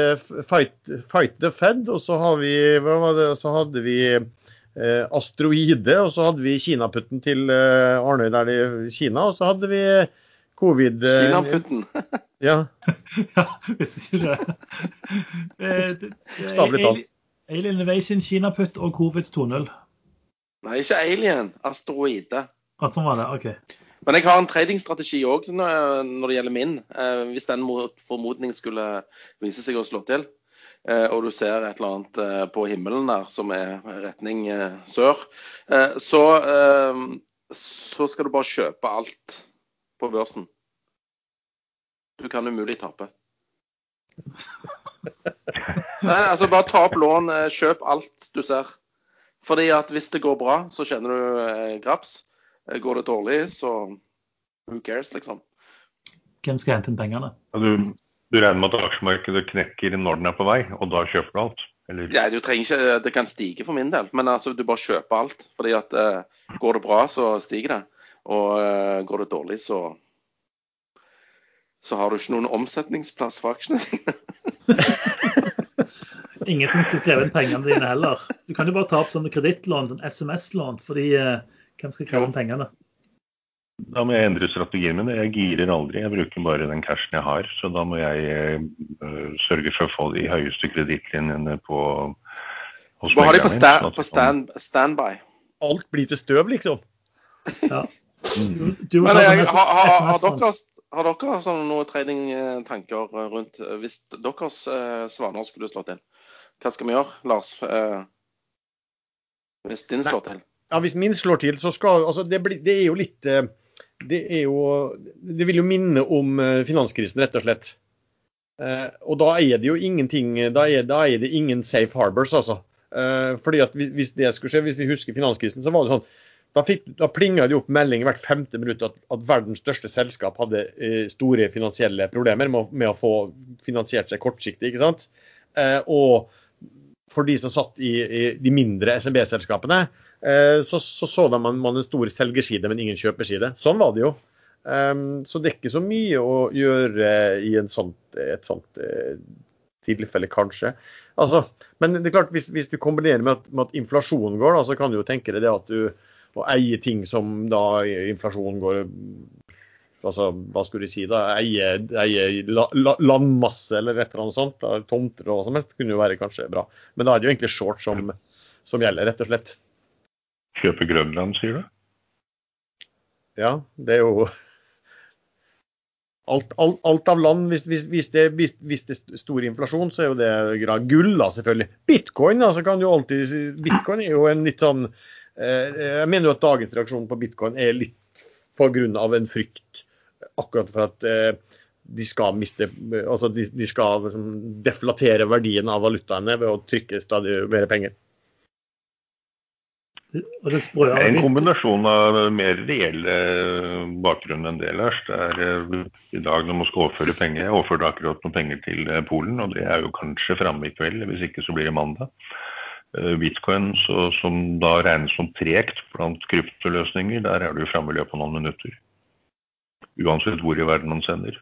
fight, fight, the Fed, og så, har vi, hva var det, så hadde vi eh, asteroide, og så hadde vi kinaputten til eh, Arnøy der i Kina, og så hadde vi covid... Eh, Kinaputten? ja. ja, hvis ikke det. det, talt. det Alien Innovation, Kinaputt og covid 2.0. Nei, ikke alien. Asteroide. Sånn var det, ok. Men jeg har en tradingstrategi òg når, det gjelder min. Eh, hvis den mot formodning skulle vise seg å slå til, eh, og du ser et eller annet eh, på himmelen der som er retning sør, så, så skal du bare kjøpe alt på børsen. Du kan umulig tape. Nei, altså bare ta opp lån, kjøp alt du ser. Fordi at hvis det går bra, så kjenner du eh, graps. Eh, går det dårlig, så who cares, liksom. Hvem skal hente inn pengene? Ja, du, du, regner med at aksjemarkedet knekker når den er på vei, og da kjøper du alt? Eller? Ja, du trenger ikke, Det kan stige for min del, men altså, du bare kjøper alt. fordi at eh, Går det bra, så stiger det. Og eh, går det dårlig, så så har du ikke noen omsetningsplass for aksjene dine. Ingen som skal kreve inn pengene dine heller. Du kan jo bare ta opp sånne kredittlån, sånn SMS-lån, fordi eh, hvem skal kreve inn pengene? Da må jeg endre strategien min. Jeg girer aldri, jeg bruker bare den cashen jeg har. Så da må jeg uh, sørge for å få de høyeste kredittlinjene på hos Hva har de på, sta på stand, standby? Alt blir til støv, liksom? Ja. Mm. Du, du Men jeg, har, dere, har dere sånn noen tradingtanker rundt hvis deres eh, svaner skulle slått til? Hva skal vi gjøre, Lars? Eh, hvis din slår til? Ja, Hvis min slår til, så skal altså det, bli, det er jo litt eh, det, er jo, det vil jo minne om eh, finanskrisen, rett og slett. og da er det jo ingenting Da er, da er det ingen safe harbors, altså. fordi at hvis det skulle skje, hvis vi husker finanskrisen, så var det sånn da, fikk, da plinga det opp melding hvert femte minutt at, at, verdens største selskap hadde eh, store finansielle problemer med, med, å få finansiert seg kortsiktig. ikke sant? Eh, og for de som satt i, i de mindre SMB-selskapene, eh, så, så så man, man en stor selgerside, men ingen kjøperside. Sånn var det jo. Um, så det er ikke så mye å gjøre i sånt, et sånt uh, tilfelle, kanskje. Altså, men det er klart, hvis, hvis du kombinerer med at, med at inflasjonen går, da, så kan du jo tenke deg det at du må eie ting som da inflasjonen går altså, Hva skulle du si da? Eie, eie la, la, landmasse eller et eller annet sånt. Da, tomter og hva som helst kunne jo være kanskje bra. Men da er det jo egentlig short som, som gjelder, rett og slett. Kjøpe Grønland, sier du? Ja, det er jo alt, alt, alt, av land, hvis, hvis, hvis, det, hvis, det, er stor inflasjon, så er jo det grad gull, da, selvfølgelig. Bitcoin altså kan du alltid Bitcoin er jo en litt sånn eh, Jeg mener jo at dagens reaksjon på bitcoin er litt pga. en frykt akkurat for at eh, de skal miste Altså de, de skal liksom, deflatere verdien av valutaene ved å trykke stadig mer penger. Det er en kombinasjon av mer reelle bakgrunn enn det, Lars. Det er eh, i dag når man skal overføre penger. Jeg overførte akkurat noen penger til eh, Polen, og det er jo kanskje framme i kveld. Hvis ikke så blir det mandag. Bitcoin, så, som da regnes som tregt blant kryptoløsninger, der er du framme i løpet av noen minutter. Uansett hvor i verden man sender.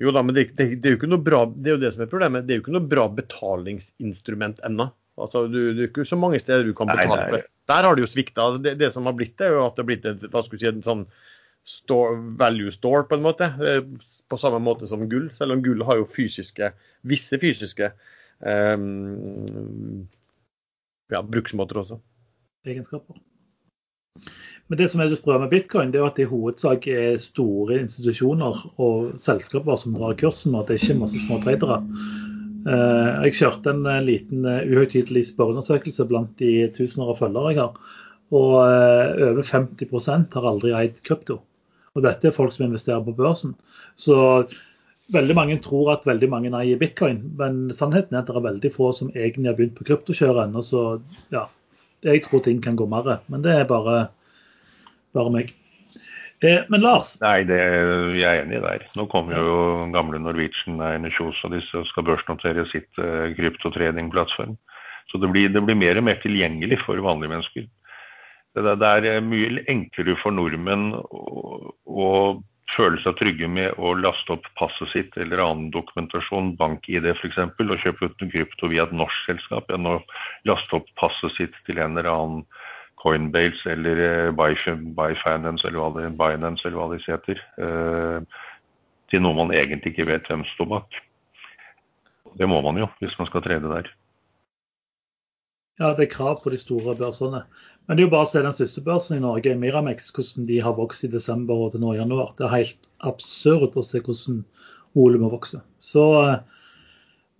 Jo da, men det, det, det, er jo ikke noe bra, det er jo det som er problemet. Det er jo ikke noe bra betalingsinstrument ennå. Altså, du, det er ikke så mange steder du kan betale for. Der har det jo svikta. Det, det, som har blitt det, er jo at det har blitt et, hva skulle si, en sånn store, value store, på en måte. Eh, på samme måte som gull. Selv om gull har jo fysiske, visse fysiske um, ja, bruksmåter også. Egenskaper. Men det som er litt bra med bitcoin, det er at det i hovedsak er store institusjoner og selskaper som drar kursen, og at det er ikke masse små tradere. Eh, jeg kjørte en eh, liten eh, uhøytidelig spørreundersøkelse blant de tusener av følgere jeg har. Og over 50% har aldri eid krypto. Og dette er folk som investerer på børsen. Så veldig mange tror at veldig mange eier bitcoin, men sannheten er at det er veldig få som egentlig har begynt på kryptokjøret ennå. Så ja, jeg tror ting kan gå mer. Men det er bare, bare meg. Eh, men Lars? Nei, det, jeg er enig der. Nå kommer jo gamle Norwegian Enerkjos og disse og skal børsnotere sitt eh, kryptotradingplattform. Så det blir, det blir, mer og mer tilgjengelig for vanlige mennesker. Det, det er mye enklere for nordmenn å, å føle seg trygge med å laste opp passet sitt eller annen dokumentasjon, bank-ID f.eks., og kjøpe ut krypto via et norsk selskap, enn å laste opp passet sitt til en eller annen Coinbase eller eh, Byfinance eller Binance eller hva de heter. Eh, til noe man egentlig ikke vet hvem står bak. Det må man jo hvis man skal trede der. Ja, det er krav på de store børsene. Men det er jo bare å se den siste børsen i Norge, Miramex, hvordan de har vokst i desember og til nå i januar. Det er helt absurd å se hvordan volumet vokser. Så eh,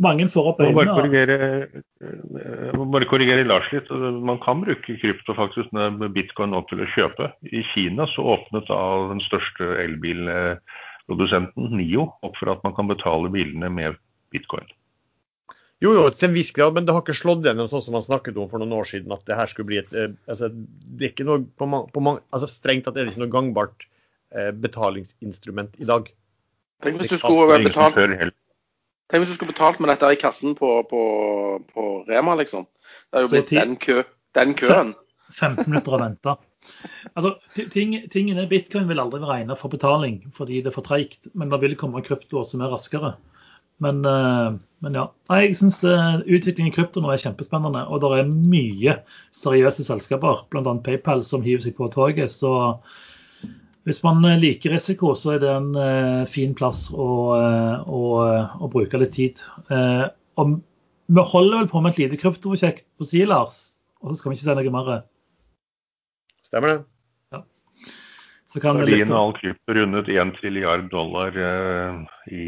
mange får opp øynene. Bare korrigere, bare korrigere Lars litt. Man kan bruke krypto faktisk med bitcoin nå til å kjøpe. I Kina så åpnet av den største elbilprodusenten, NIO, opp for at man kan betale bilene med bitcoin. Jo, jo, til en viss grad, men det har ikke slått igjen sånn som man snakket om for noen år siden. at det her skulle bli et, eh, altså, det er ikke noe på, på mange, altså Strengt tatt er det ikke noe gangbart eh, betalingsinstrument i dag. Tenk hvis du skulle betalt Tenk hvis du skulle betalt med dette i kassen på, på, på Rema, liksom. Det er jo blitt den, kø, den køen. 15 minutter å vente. Altså, ting, tingene Bitcoin vil aldri være egnet for betaling fordi det er for treigt, men det vil komme kryptoer som er raskere. Men, eh, men ja. Jeg syns eh, utviklingen i krypto nå er kjempespennende. Og det er mye seriøse selskaper, bl.a. PayPal, som hiver seg på toget. Så hvis man eh, liker risiko, så er det en uh, fin plass å, uh, å, å, bruke litt tid. Uh, og vi holder vel på med et lite kryptoprosjekt på si, Lars, og så skal vi ikke si noe mer. Stemmer det. Ja. Så kan Verdien av all krypto rundet 1 trilliard dollar i,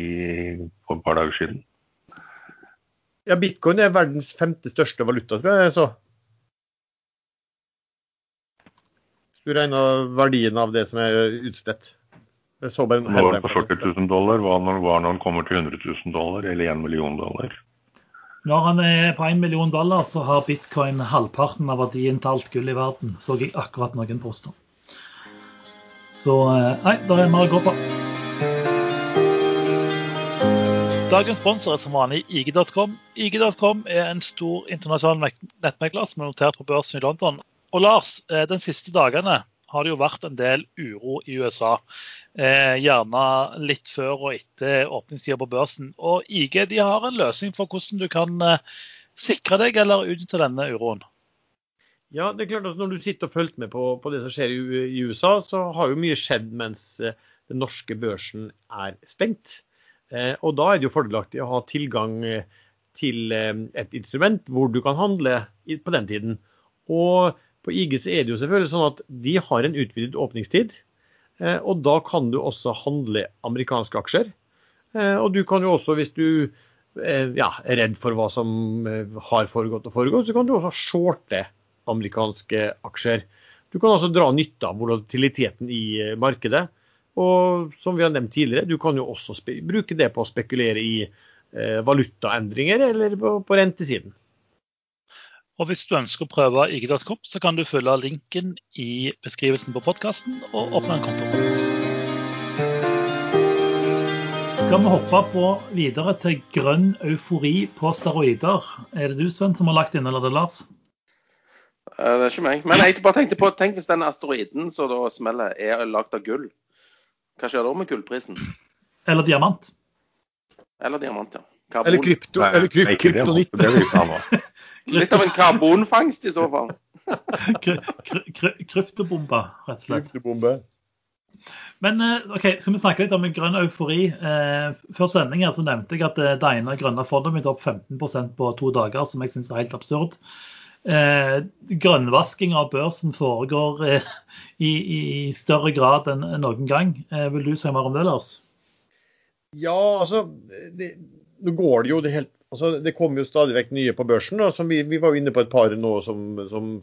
for et par dager siden. Ja, bitcoin er verdens femte største valuta, tror jeg. så. Du regner verdien av det som er utstedt? Jeg så bare Nå er på 40 000 dollar. Hva når, hva når den kommer til 100 000 dollar eller 1 million dollar? Når han er på 1 million dollar, så har bitcoin halvparten av verdien til alt gull i verden. Så jeg akkurat noen poster. Så eh, nei, da er mer å gå på. Dagens sponsor er som vanlig IG.com. IG.com er en stor internasjonal nettmegler som er notert på børsen i London. Og Lars, eh, den siste dagene har det jo vært en del uro i USA. Eh, gjerne litt før og etter åpningstida på børsen. Og IG de har en løsning for hvordan du kan eh, sikre deg eller utnytte denne uroen. Ja, det er klart at Når du sitter og følger med på, på det som skjer i, i, USA, så har jo mye skjedd mens den norske børsen er stengt. Eh, og Da er det jo fordelaktig å ha tilgang til eh, et instrument hvor du kan handle på den tiden. Og på IG er det jo selvfølgelig sånn at de har en utvidet åpningstid. Og da kan du også handle amerikanske aksjer. Og du kan jo også, hvis du ja, er redd for hva som har foregått og foregått, så kan du også shorte amerikanske aksjer. Du kan altså dra nytte av volatiliteten i markedet. Og som vi har nevnt tidligere, du kan jo også bruke det på å spekulere i eh, valutaendringer eller på, på, rentesiden. Og Hvis du ønsker å prøve IG.com, så kan du følge linken i beskrivelsen på podkasten og åpne en konto. Skal vi hoppe på videre til grønn eufori på steroider? Er det du Sven, som har lagt inn, eller er det Lars? Eh, det er ikke meg. Men jeg bare tenkte på, tenk hvis den asteroiden som da smeller, er lagd av gull. Hva skjer da med gullprisen? Eller diamant. Eller diamant, ja. Karbon. Eller krypto, eller kryp, kryptonitt. Litt av en karbonfangst i så fall. Kryptobombe, rett og slett. Kryptobombe. Men eh, ok, skal vi snakke litt om en grønn eufori. Eh, før sending så nevnte jeg at eh, det ene grønne fondet mitt er opp 15% på to dager, som jeg syns er helt absurd eh, grønnvasking av børsen foregår i, i, større grad enn noen gang. Vil du si mer om det, Lars? Ja, altså det, Nå går det jo det helt altså, Det kommer jo stadig vekk nye på børsen. Da, vi, vi, var jo inne på et par nå som, som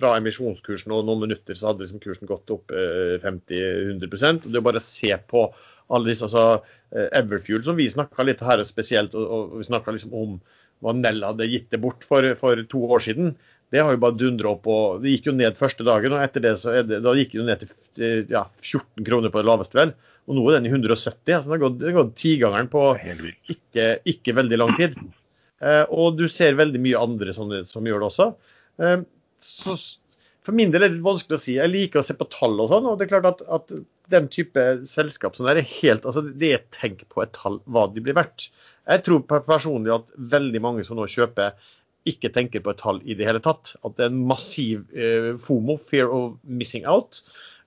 fra emisjonskursen og noen minutter så hadde liksom kursen gått opp eh, 50-100 og Det er bare å se på alle disse, altså eh, Everfuel, som vi snakka litt her spesielt, og, og vi snakka liksom om hva Nell hadde gitt det bort for, for, to år siden, det har jo bare dundra opp. og Det gikk jo ned første dagen, og etter det så det, da gikk det ned til ja, 14 kroner på det laveste, vel. Og nå er den i 170. så Det har gått, gått tigangeren på ikke, ikke, veldig lang tid. Eh, og du ser veldig mye andre sånne som gjør det også. Eh, så for min del er det vanskelig å si. Jeg liker å se på tall og sånn. og det er klart at, at den type selskap som er helt, altså det er tenk på et tall hva de blir verdt. Jeg tror personlig at veldig mange som nå kjøper, ikke tenker på et tall i det hele tatt. At det er en massiv eh, FOMO, fear of missing out.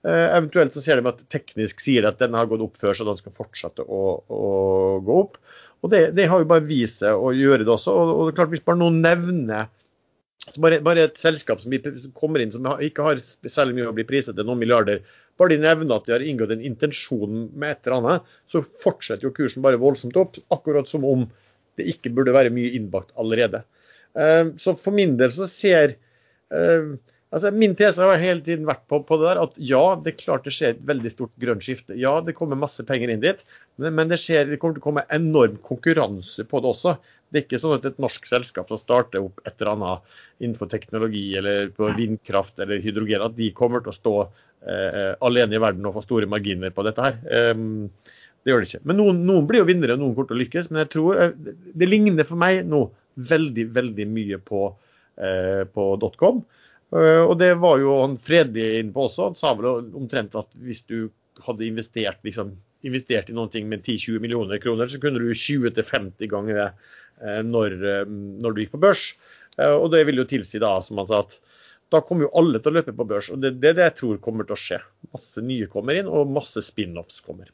Eh, eventuelt så ser de at teknisk sier at den har gått opp før, så den skal fortsette å, å gå opp. Og det, det, har jo bare vist seg å gjøre det også. Og, og det er klart Hvis bare noen nevner bare, bare, et selskap som kommer inn som ikke har særlig mye å bli priset til noen milliarder, bare de nevner at de har inngått en intensjon med et eller annet, så fortsetter jo kursen bare voldsomt opp. Akkurat som om det ikke burde være mye innbakt allerede. Eh, så for min del så ser eh, altså Min tese har hele tiden vært på, på, det der at ja, det er klart det skjer et veldig stort grønt skifte. Ja, det kommer masse penger inn dit, men, men det, skjer, det kommer til å komme enorm konkurranse på det også. Det er ikke sånn at et norsk selskap som starter opp et eller annet innenfor teknologi eller på vindkraft eller hydrogen, at de kommer til å stå eh, alene i verden og få store marginer på dette her. Um, det gjør det ikke. Men noen, noen blir jo vinnere, og noen kommer til å lykkes. Men jeg tror eh, det ligner for meg nå veldig, veldig mye på, eh, på .com. Uh, og det var jo han Freddy inne på også. Han sa vel omtrent at hvis du hadde investert, liksom, investert i noe med 10-20 millioner kroner, så kunne du 20-50 ganger det Eh, når, eh, når, du gikk på børs. Eh, og det vil jo tilsi da, som han sa, at da kommer jo alle til å løpe på børs. Og det er det, det jeg tror kommer til å skje. Masse nye kommer inn, og masse spin-offs kommer.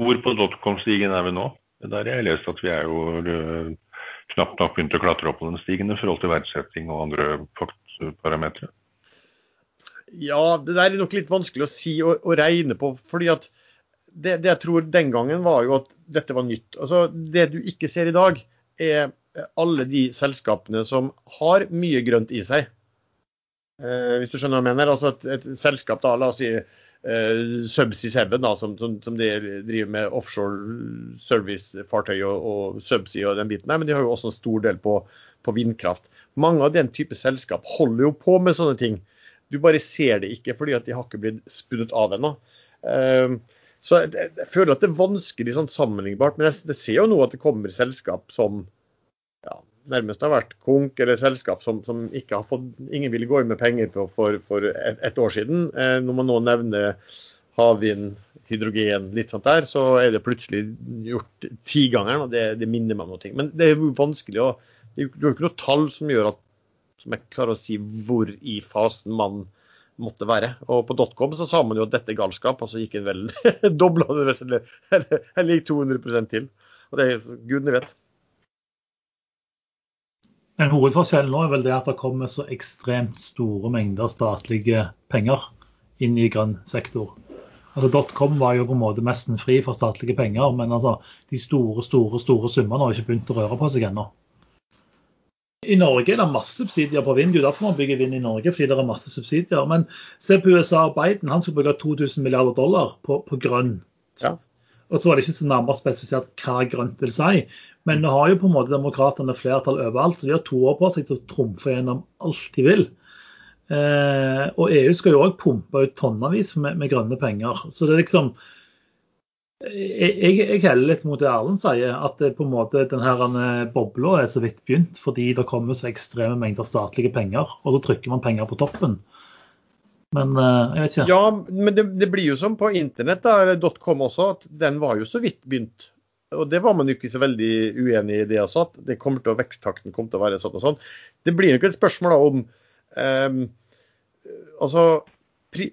Hvor på dotcom-stigen er vi nå? Der har jeg lest at vi er jo knapt nok begynt å klatre opp på den stigen i forhold til verdsetting og andre parametere. Ja, det der er nok litt vanskelig å si og, og regne på. fordi at det, det, jeg tror den gangen var jo at dette var nytt. Altså, Det du ikke ser i dag, er alle de selskapene som har mye grønt i seg. Eh, hvis du skjønner hva jeg mener. Altså et, et selskap, da, la oss si eh, Subsea 7, da, som, som, som, de driver med offshore servicefartøy og, og Subsea og den biten der, men de har jo også en stor del på, på vindkraft. Mange av den type selskap holder jo på med sånne ting. Du bare ser det ikke fordi at de har ikke blitt spunnet av ennå. Eh, Så jeg, jeg føler at det er vanskelig sånn sammenlignbart. Men jeg, jeg ser jo nå at det kommer selskap som ja, nærmest har vært konk, eller selskap som, som ikke har fått Ingen ville gå inn med penger på for, for et, et, år siden. Eh, når man nå nevner havvind, hydrogen, litt sånt der, så er det plutselig gjort tigangeren. Og det, det minner meg om noe. Men det er jo vanskelig å Det er jo ikke noe tall som gjør at som jeg klarer å si hvor i fasen man måtte være. Og på dotcom så sa man jo at dette er galskap, og så gikk en vel dobla det, eller, eller, eller gikk 200% til. Og det er gudene vet. En hovedforskjell nå er vel det at det kommer så ekstremt store mengder statlige penger inn i grønn sektor. Altså Dotcom var jo på en måte nesten fri for statlige penger, men altså de store store, store summene har ikke begynt å røre på seg ennå. I Norge er det masse subsidier på vind. Det er derfor man bygger vind i Norge, fordi det er masse subsidier. Men se på USA og Biden. Han skulle bruke 2000 milliarder dollar på, på grønn. Ja. Og så var det ikke så nærmere spesifisert hva grønt vil si. Men nå har jo på en måte demokratene flertall overalt. så De har to år på seg til å trumfe gjennom alt de vil. Eh, og EU skal jo òg pumpe ut tonnevis med, med grønne penger. Så det er liksom jeg, jeg, heller litt mot det Erlend sier, at det på en måte denne bobla er så vidt begynt fordi det kommer så ekstreme mengder statlige penger, og så trykker man penger på toppen. Men eh, jeg vet ikke. Ja, men det, det blir jo som på internett, da, .com også, at den var jo så vidt begynt. Og det var man jo ikke så veldig uenig i det også, at det kommer til å, veksttakten kommer til å være sånn og sånn. Det blir nok et spørsmål da om um, altså,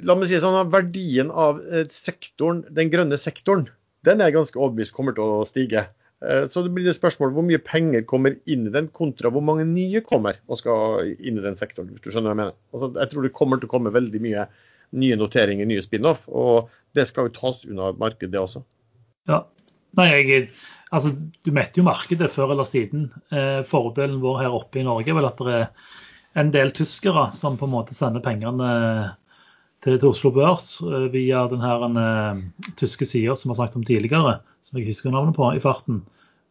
La meg si sånn, Verdien av eh, sektoren, den grønne sektoren den er ganske overbevist kommer til å stige. Eh, så det blir det spørsmål hvor mye penger kommer inn i den, kontra hvor mange nye kommer og skal inn i den sektoren. hvis du skjønner hva Jeg mener. Altså, jeg tror det kommer til å komme veldig mye nye noteringer, nye spin-off. Og det skal jo tas unna markedet, det også. Ja. Nei, jeg, altså, Du metter jo markedet før eller siden. Eh, fordelen vår her oppe i Norge er vel at det er en del tyskere som på en måte sender pengene til, til Oslo Børs uh, via den her uh, tyske sida som vi har snakket om tidligere, som jeg husker navnet på i farten.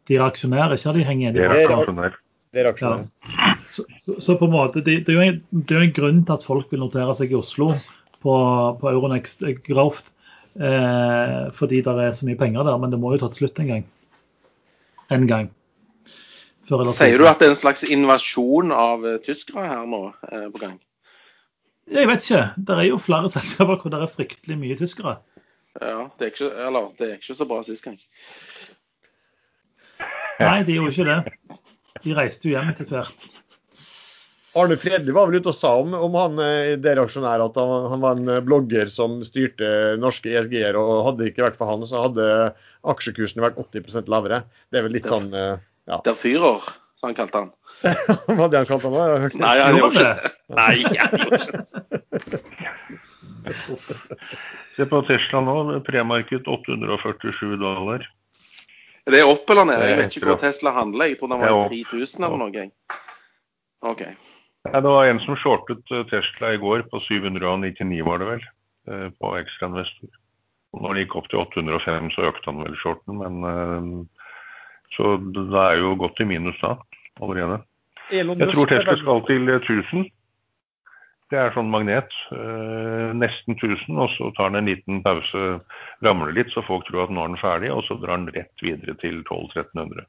De er aksjonærer, ikke de henger de Det er aksjonærer. Det er aksjonær. Ja. Så, så, så, på en måte, det, det, er jo en, det, er jo en, grunn til at folk vil notere seg i Oslo på, på Euronext Growth. Eh, fordi det er så mye penger der, men det må jo ta til slutt en gang. En gang. Sier du at det er en slags invasjon av tyskere her nå eh, på gang? Jeg vet ikke. Det er jo flere selskaper hvor det er fryktelig mye tyskere. Ja, det er ikke, eller, det er ikke så bra sist gang. Nei, de gjorde ikke det. De reiste jo hjem etter hvert. Arne Fredli var vel ute og sa om, om han eh, der aksjonær at han, han, var en eh, blogger som styrte norske ESG-er, og hadde det ikke vært for han, så hadde aksjekursen vært 80% lavere. Det er vel litt sånn eh, ja. Der fyrer, som han kalte han. Hva hadde han kalt han da? Nei, han gjorde ikke det. Nei, jeg gjorde ikke det. Se på Tesla nå, premarked 847 dollar. Er Det opp eller ned? Jeg vet ikke hvor Tesla handler. Jeg tror den var 3000 eller noe. OK. Nei, det var en som shortet eh, Tesla i går på 799, var det vel, på på ekstrainvestor. Når det gikk opp til 805, så økte han vel shorten, men eh, så det er jo godt i minus da allerede. Jeg tror Tesla skal til 1000. Det er sånn magnet. Eh, nesten 1000, og så tar den en liten pause, ramler litt, så folk tror at nå er den ferdig, og så drar den rett videre til 1200-1300.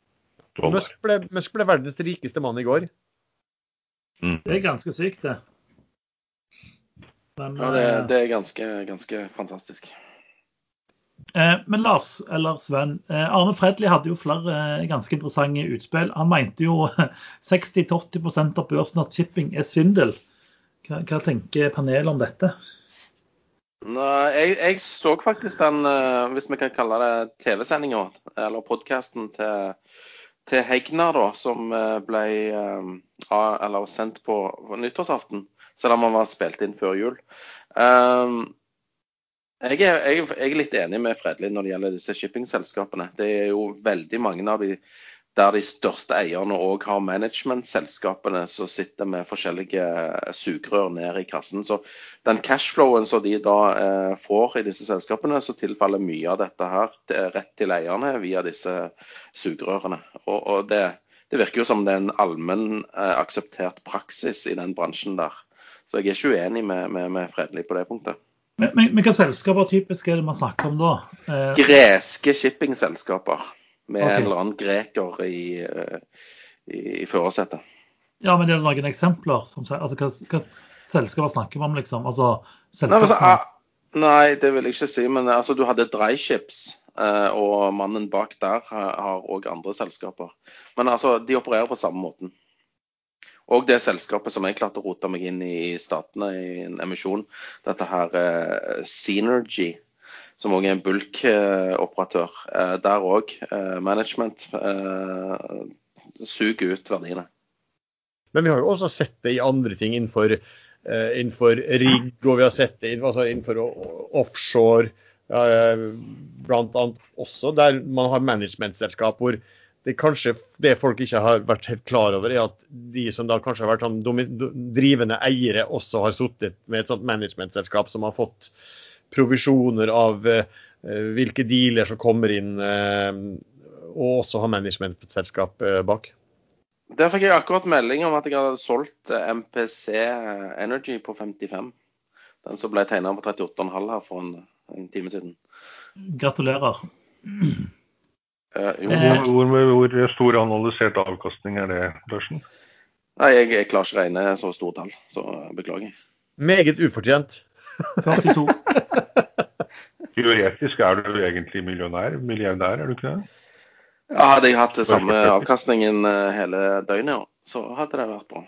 Musk ble, Musk ble verdens rikeste mann i går. Mm. Det er ganske sykt, det. Men, ja, det, eh, det er ganske, ganske fantastisk. Eh, men Lars, eller Sven, eh, Arne Fredli hadde jo flere eh, ganske interessante utspill. Han mente jo 60-80 av børsen at shipping er svindel. Hva, hva tenker panelet om dette? Nei, jeg, jeg, så faktisk den, hvis vi kan kalle det TV-sendinga, eller podkasten til, til, Hegnar, da, som ble eller, sendt på, nyttårsaften. Selv om han var spilt inn før jul. Jeg er, jeg, jeg er, litt enig med Fredlin når det gjelder disse shippingselskapene. Det er jo veldig mange av de der de største eierne òg har managementselskapene som sitter med forskjellige sugerør ned i kassen. Så den cashflowen som de da eh, får i disse selskapene, så tilfaller mye av dette her rett til eierne via disse sugerørene. Og, og det, det, virker jo som det er en allmenn eh, akseptert praksis i den bransjen der. Så jeg er ikke uenig med, med, med Fredelig på det punktet. Men, men, men hva selskaper typisk er det man snakker om da? Eh, Greske shippingselskaper med okay. en eller annen greker i, eh, i, i førersetet. ja, men er det noen eksempler? Som, altså, hva, hva selskaper snakker vi om, liksom? Altså, Nei, men så, selskapene ah, nei, det vil jeg ikke si. Men altså, du hadde Dryships, eh, og mannen bak der har- har òg andre selskaper. Men altså, de opererer på samme måten. Og det selskapet som jeg klarte å rote meg inn i statene i en emisjon, dette her eh, Synergy, som òg er en bulkoperatør. Eh, der òg eh, management suger ut verdiene. Men vi har jo også sett det i andre ting innenfor, innenfor rigg, og vi har sett det altså innenfor offshore, blant annet også, der man har managementselskap hvor det kanskje det folk ikke har vært helt klar over, er at de som da kanskje har vært sånn drivende eiere, også har sittet med et sånt managementselskap som har fått provisjoner av eh, hvilke dealer som kommer inn, eh, og også har managementselskap eh, bak. Der fikk jeg akkurat melding om at jeg hadde solgt eh, MPC Energy på 55. Den som ble tegna på 38,5 her for en, en time siden. Gratulerer. Eh, jo, Eh. Hvor, hvor, stor analysert avkastning er det, Børsen? Nei, jeg, jeg klarer ikke regne så store tall, så beklager. Meget ufortjent. 52. Teoretisk er du egentlig millionær, milliardær, er du ikke det? Ja, hadde jeg hatt det samme avkastningen eh, hele døgnet, så hadde det vært bra.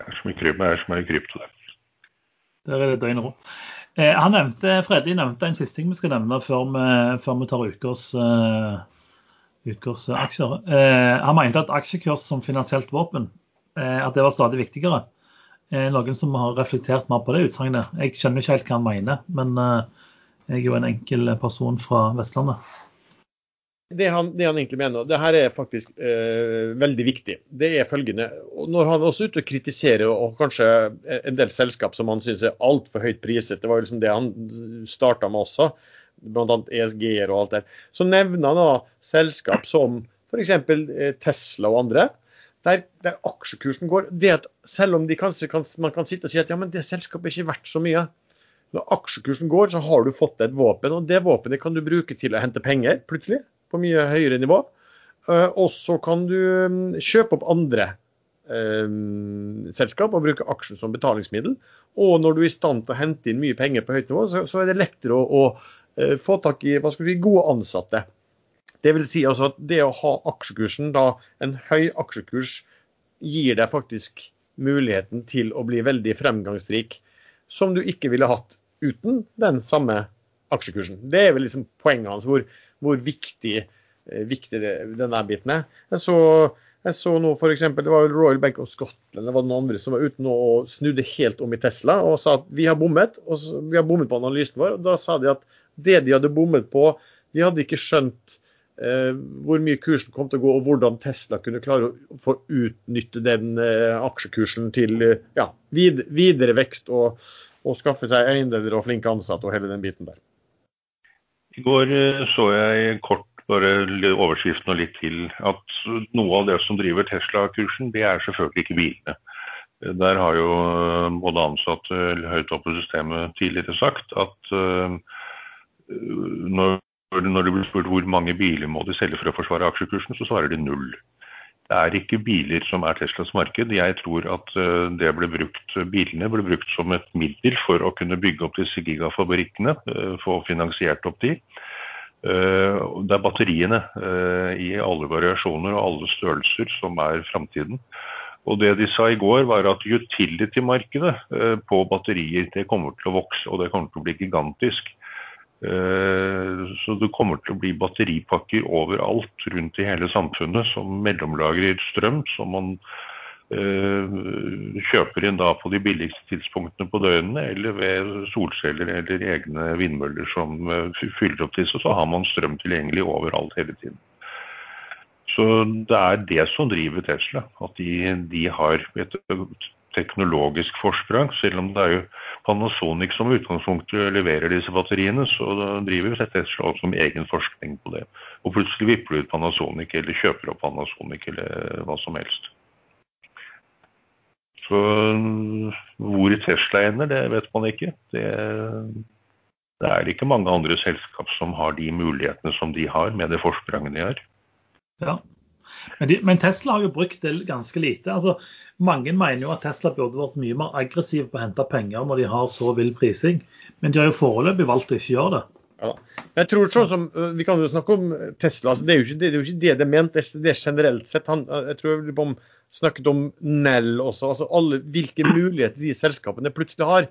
Det er så mye krypto, er er det. Der er det døgnet rundt. Eh, han nevnte, Freddy nevnte en siste ting vi skal nevne før vi, før vi tar ukers, eh, eh, aksjer. Eh, han mente at aksjekurs som finansielt våpen at det var stadig viktigere. Noen som har reflektert mer på det utsagnet. Jeg skjønner ikke helt hva han mener, men jeg er jo en enkel person fra Vestlandet. Det han, det han egentlig mener, det her er faktisk eh, veldig viktig. Det er følgende. Når han også er ute og kritiserer og kanskje en del selskap som han syns er altfor høyt priset, det var jo liksom det han starta med også, bl.a. ESG-er og alt det, så nevner han da selskap som f.eks. Tesla og andre. Der, der aksjekursen går. det at Selv om kanskje kan, man kan sitte og si at ja, men det selskapet er ikke verdt så mye. Når aksjekursen går, så har du fått et våpen, og det våpenet kan du bruke til å hente penger plutselig, på mye høyere nivå. Eh, Og så kan du mm, kjøpe opp andre eh, selskap og bruke aksjen som betalingsmiddel. Og når du er i stand til å hente inn mye penger på høyt nivå, så, så er det lettere å, å eh, få tak i si, gode ansatte. Det vil si altså at det å ha aksjekursen, da en høy aksjekurs, gir deg faktisk muligheten til å bli veldig fremgangsrik, som du ikke ville hatt uten den samme aksjekursen. Det er vel liksom poenget hans, hvor, hvor viktig, eh, viktig denne biten er. Jeg så, jeg så nå eksempel, Det var Royal Bank of Scotland det var noen andre som var ute nå og snudde helt om i Tesla og sa at vi har bommet og vi har bommet på analysen vår. og Da sa de at det de hadde bommet på, de hadde ikke skjønt eh, hvor mye kursen kom til å gå, og hvordan Tesla kunne klare å få utnytte den eh, aksjekursen til eh, ja, vid, videre vekst og, og skaffe seg eiendeler og flinke ansatte og hele den biten der. I går eh, så jeg kort bare overskriften og litt til at noe av det som driver Tesla-kursen, det er selvfølgelig ikke bilene. Eh, Der har jo eh, både ansatte høyt oppe i systemet tidligere sagt at når, når det blir spurt hvor mange biler må de selge for å forsvare aksjekursen, så svarer de null. Det er ikke biler som er Teslas marked. Jeg tror at eh, brukt, bilene ble brukt som et middel for å kunne bygge opp disse gigafabrikkene, eh, få finansiert opp de. Eh, Det er batteriene i alle variasjoner og alle størrelser som er framtiden. Og det de sa i går var at utility-markedet på batterier det kommer til å vokse, og det kommer til å bli gigantisk. Eh, Så det kommer til å bli batteripakker overalt rundt i hele samfunnet som mellomlagrer strøm, som man eh, kjøper inn da på de billigste tidspunktene på døgnene, eller ved solceller eller egne vindmøller som eh, fyller opp disse. Så har man strøm tilgjengelig overalt hele tiden. Så det er det som driver Tesla, at de, de har et teknologisk forsprang. Selv om det er jo Panasonic som utgangspunktet leverer disse batteriene, så da driver Tesla også med egen forskning på det. Og plutselig vipper du ut Panasonic eller kjøper opp Panasonic eller hva som helst. Så hvor Tesla ender, det vet man ikke. Det, det er ikke mange andre selskap som har de mulighetene som de har, med det forspranget de har. Ja. Men, de, men, Tesla har jo brukt det ganske lite. Altså, mange mener jo at Tesla burde vært mye mer aggressiv på å hente penger når de har så vill prising, men de har jo foreløpig valgt å ikke gjøre det. Ja. Jeg tror sånn som, Vi kan jo snakke om Tesla. Altså, det, er ikke, det, er jo ikke det det mente. Det er generelt sett. Han, jeg tror vi snakket om Nell også. altså alle, Hvilke muligheter de selskapene plutselig har.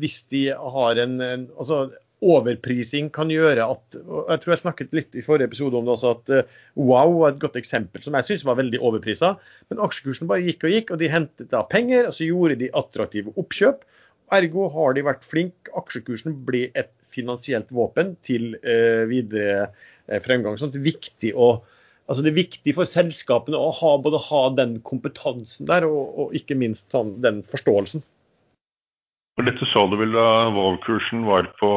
Hvis de har en, en altså Overprising kan gjøre at og Jeg tror jeg snakket litt i forrige episode om det også, at uh, Wow var et godt eksempel som jeg syns var veldig overprisa. Men aksjekursen bare gikk og gikk, og de hentet da penger, og så gjorde de attraktive oppkjøp. Ergo har de vært flinke. Aksjekursen blir et finansielt våpen til uh, videre uh, fremgang. Sånn, det, er viktig å, altså det er viktig for selskapene å ha, både ha den kompetansen der, og, og ikke minst sånn, den forståelsen. For dette så du vel da Vol-kursen var på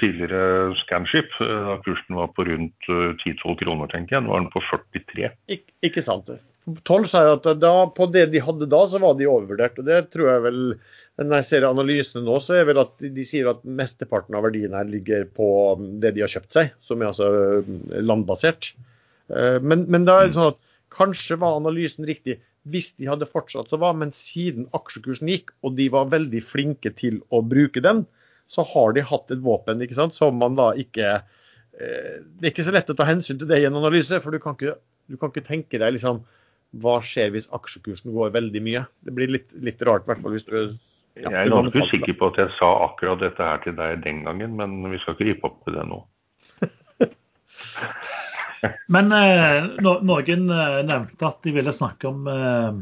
tidligere Scanship. Da kursen var på rundt 10-12 kroner, tenker jeg. Nå er den på 43. Ik ikke sant. 12 sier at da, på det de hadde da, så var de overvurdert. og det tror jeg vel når jeg ser analysene nå, så er vel at de sier at mesteparten av verdien her ligger på det de har kjøpt seg, som er altså landbasert. Men, men da er det sånn at kanskje var analysen riktig hvis de hadde fortsatt så var, men siden aksjekursen gikk, og de var veldig flinke til å bruke den, så har de hatt et våpen ikke sant, som man da ikke eh, Det er ikke så lett å ta hensyn til det i en analyse, for du kan ikke, du kan ikke tenke deg liksom hva skjer hvis aksjekursen går veldig mye? Det blir litt, litt rart, i hvert fall hvis du ja, Jeg er ganske usikker på at jeg sa akkurat dette her til deg den gangen, men vi skal ikke rippe opp i det nå. Men eh, no, noen eh, nevnte at de ville snakke om eh,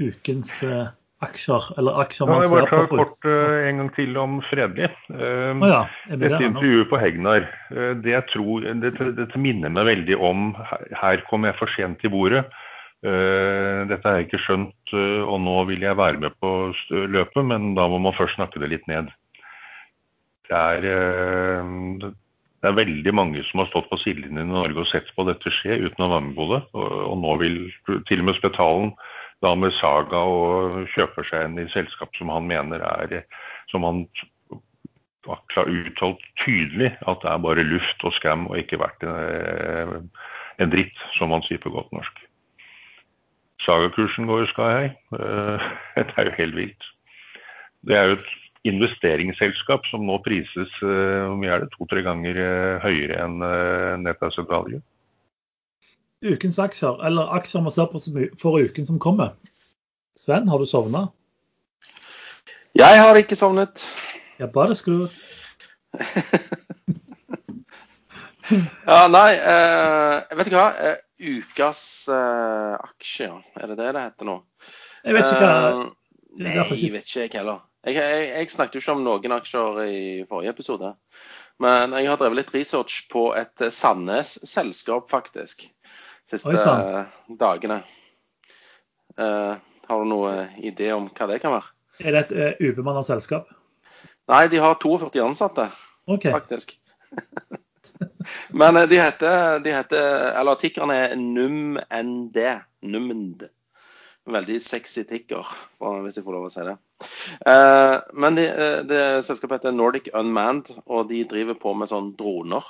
ukens eh, aksjer, eller aksjer man ser på. Jeg bare kort uh, en gang til om Fredelig. Uh, oh, ja. Dette intervjuet på Hegnar, uh, det, tror, dette, det, minner meg veldig om Her kom jeg for sent til bordet. dette har jeg ikke skjønt, og nå vil jeg være med på løpet, men da må man først snakke det litt ned. Det er det er veldig mange som har stått på sidelinjen i Norge og sett på dette skje uten å være med på det. Og, og nå vil til og med Spetalen da med Saga og kjøper seg en i selskap som han mener er Som han har uttalt tydelig at det er bare luft og skam og ikke verdt en, en dritt, som han sier på godt norsk. Saga-kursen går jo sky high. Det er jo helt vilt. Det er jo et investeringsselskap som nå prises uh, mye er det, to-tre ganger uh, høyere enn uh, net asset value. Ukens aksjer, eller aksjer vi ser på for uken som kommer. Sven, har du sovna? Jeg har ikke sovnet. Ja, bare skru ja, nei, eh, vet du hva. ukas aksjer, er det det det heter nå? Jeg vet ikke hva. nei, jeg vet ikke jeg heller. Jeg, jeg, jeg, snakket jo ikke om noen aksjer i forrige episode. Men jeg har drevet litt research på et Sandnes-selskap, faktisk. Siste Oi, dagene. Uh, har du noen idé om hva det kan være? Er det et uh, ubemannet selskap? Nei, de har 42 ansatte, okay. faktisk. Men de heter, de heter Eller tikkeren er NUMND. NUMND. Veldig sexy ticker, hvis jeg får lov å si det. Eh, men det, eh, det selskapet heter Nordic Unmanned, og de driver på med sånn droner.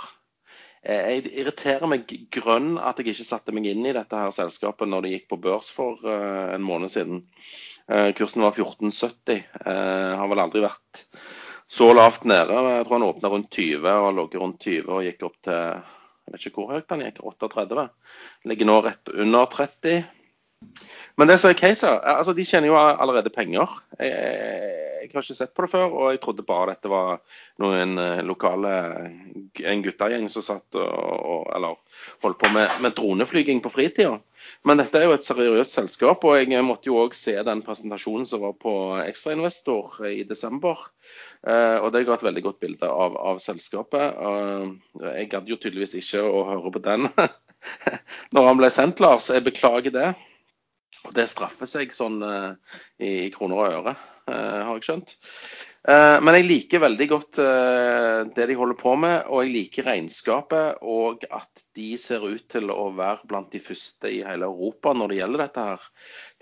Eh, jeg irriterer meg grønn at jeg ikke satte meg inn i dette her selskapet når det gikk på børs for en måned siden. Kursen var 1470. Har vel aldri vært så lavt nede. Jeg tror han åpna rundt 20 og lå rundt 20 og gikk opp til jeg vet ikke hvor høyt han gikk, 38. Ligger nå rett under 30. Men det som er case altså de tjener jo allerede penger. Jeg, jeg, har ikke sett på det før, og jeg trodde bare dette var noen eh, lokale En guttegjeng som satt og, og, eller holdt på med, med droneflyging på fritida. Men dette er jo et seriøst selskap, og jeg måtte jo òg se den presentasjonen som var på Ekstrainvestor i desember. Uh, og det ga et veldig godt bilde av, av selskapet. Uh, jeg gadd jo tydeligvis ikke å høre på den når han ble sendt, Lars. Jeg beklager det. Og Det straffer seg sånn uh, i, kroner og øre, uh, har jeg skjønt. Eh, men jeg liker veldig godt eh, det de holder på med, og jeg liker regnskapet. Og at de ser ut til å være blant de første i hele Europa når det gjelder dette her.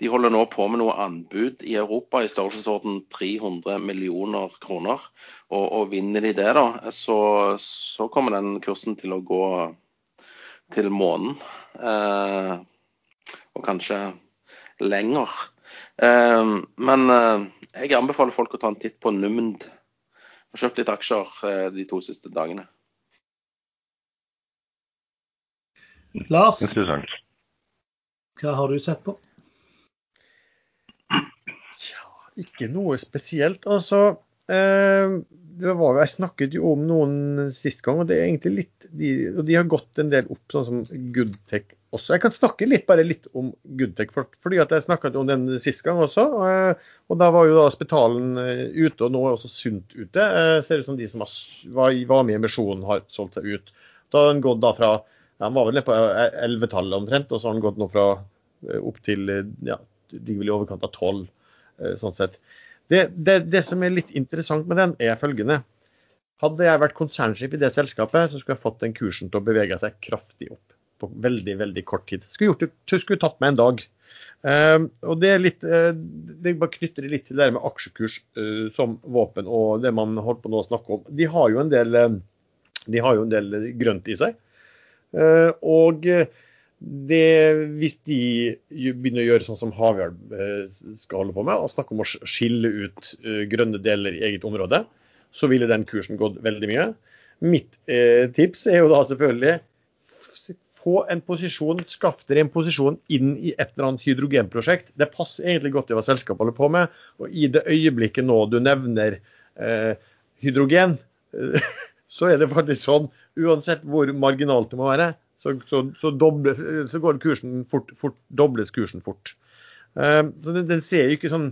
De holder nå på med noe anbud i Europa i størrelsesorden 300 millioner kroner. Og, og vinner de det, da, så, så, kommer den kursen til å gå til månen. Eh, og kanskje lenger. Eh, men eh, jeg anbefaler folk å ta en titt på Numnd. Og har kjøpt litt aksjer eh, de to siste dagene. Lars, hva har du sett på? Tja, ikke noe spesielt. Altså, var, jeg snakket jo om noen sist gang, og det litt de, og de har gått en del opp, sånn som Goodtech også. Jeg kan snakke litt, bare litt om Goodtech, for, fordi jeg snakket om den sist gang også. Og, og da var jo da Spetalen eh, ute, og nå er også Sunt ute. Eh, ser ut som de som var, var med i emisjonen, har solgt seg ut. Da har den gått da fra Han var vel nede på 11-tallet omtrent, og så har den gått nå fra eh, opp til ja, de vil i overkant av tolv, sånn sett. Det, det, som er litt interessant med den, er følgende. Hadde jeg vært konsernsjef i det selskapet, så skulle jeg fått den kursen til å bevege seg kraftig opp på veldig veldig kort tid. Skulle, gjort det, skulle tatt meg en dag. Uh, og Det er litt, uh, det bare knytter litt til det der med aksjekurs uh, som våpen og det man holdt på nå å snakke om. De har jo en del, de har jo en del grønt i seg. og det, hvis de begynner å gjøre sånn som Havyard skal holde på med, og snakke om å skille ut grønne deler i eget område, så ville den kursen gått veldig mye. Mitt tips er jo da selvfølgelig få en posisjon, skaff dere en posisjon inn i et eller annet hydrogenprosjekt. Det passer egentlig godt i hva selskapet holder på med. Og i det øyeblikket nå du nevner eh, hydrogen, eh, så er det faktisk sånn, uansett hvor marginalt det må være, så, så, så, doble, så går kursen fort, fort, dobles kursen fort. Uh, så den, den, ser jo ikke sånn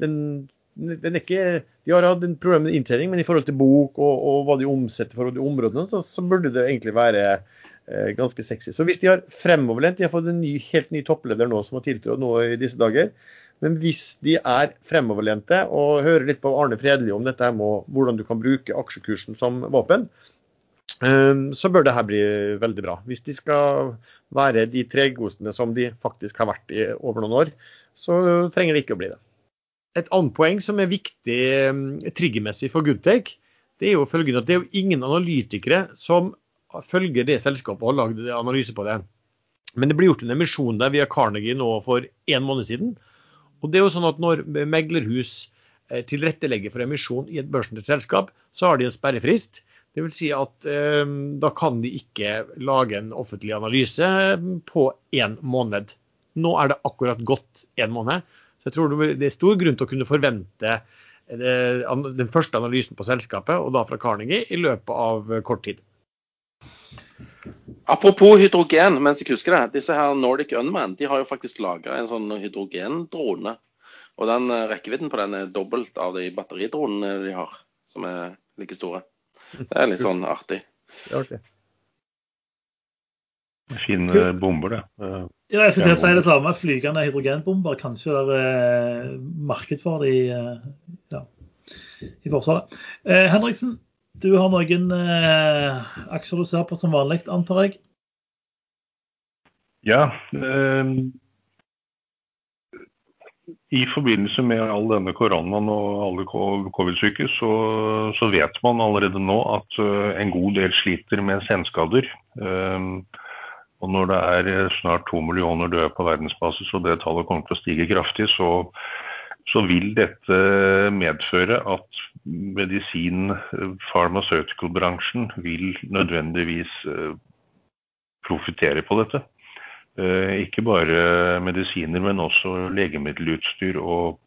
den, den ikke, De har hatt en problem med inntjening, men i forhold til bok og, og hva de omsetter for de områdene, så, så burde det egentlig være uh, ganske sexy. Så hvis de har fremoverlent De har fått en ny, helt ny toppleder nå som har tiltrådt nå i disse dager. Men hvis de er fremoverlente og hører litt på Arne Fredelig om dette med hvordan du kan bruke aksjekursen som våpen, så bør det her bli veldig bra. Hvis de skal være de tregostene som de faktisk har vært i over noen år, så trenger det ikke å bli det. Et annet poeng som er viktig eh, triggermessig for Goodtake, det er jo følgende at det er jo ingen analytikere som følger det selskapet og har lagd analyse på det. Men det ble gjort en emisjon der via Carnegie nå for en måned siden. Og det er jo sånn at Når meglerhus eh, tilrettelegger for emisjon i et børsnotert selskap, så har de en sperrefrist. Dvs. Si at eh, da kan de ikke lage en offentlig analyse på én måned. Nå er det akkurat gått én måned. Så jeg tror det er stor grunn til å kunne forvente eh, den første analysen på selskapet, og da fra Carnegie, i løpet av kort tid. Apropos hydrogen, mens jeg husker det. Disse her Nordic Unman de har jo faktisk laga en sånn hydrogendrone. Og den eh, rekkevidden på den er dobbelt av de batteridronene de har, som er like store. Det er litt sånn artig. Det er artig. Fine bomber, det. Ja, jeg skulle til å si det samme. Flygende hydrogenbomber. Kanskje det er eh, marked for det i, eh, ja, i Forsvaret. Eh, Henriksen, du har noen eh, aksjer du ser på som vanlig, antar jeg? Ja. Eh, I forbindelse med all denne koronaen og alle covid-syke, så, så, vet man allerede nå at uh, en god del sliter med senskader. Uh, og når det er snart to millioner døde på verdensbasis, og det tallet kommer til å stige kraftig, så så vil dette medføre at medisin, farmasøtical-bransjen vil nødvendigvis eh, profitere på dette. Eh, ikke bare medisiner, men også legemiddelutstyr. Og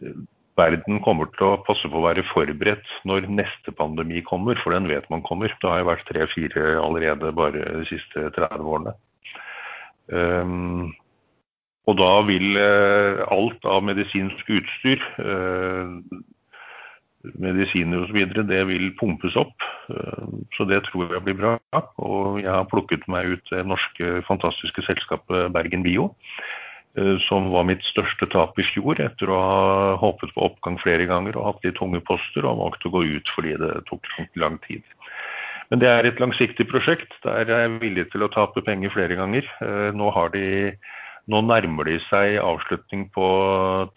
eh, verden kommer til å passe på å være forberedt når neste pandemi kommer, for den vet man kommer. Det har jo vært tre-fire allerede bare de siste 30 årene. Um, og da vil eh, alt av medisinsk utstyr, eh, medisiner osv., det vil pumpes opp. Eh, så det tror jeg blir bra. Og jeg har plukket meg ut det norske fantastiske selskapet Bergen Bio. Eh, som var mitt største tap i fjor, etter å ha håpet på oppgang flere ganger og hatt litt tunge poster, og valgt å gå ut fordi det tok lang tid. Men det er et langsiktig prosjekt. Der er jeg villig til å tape penger flere ganger. Nå har de, nå nærmer de seg avslutning på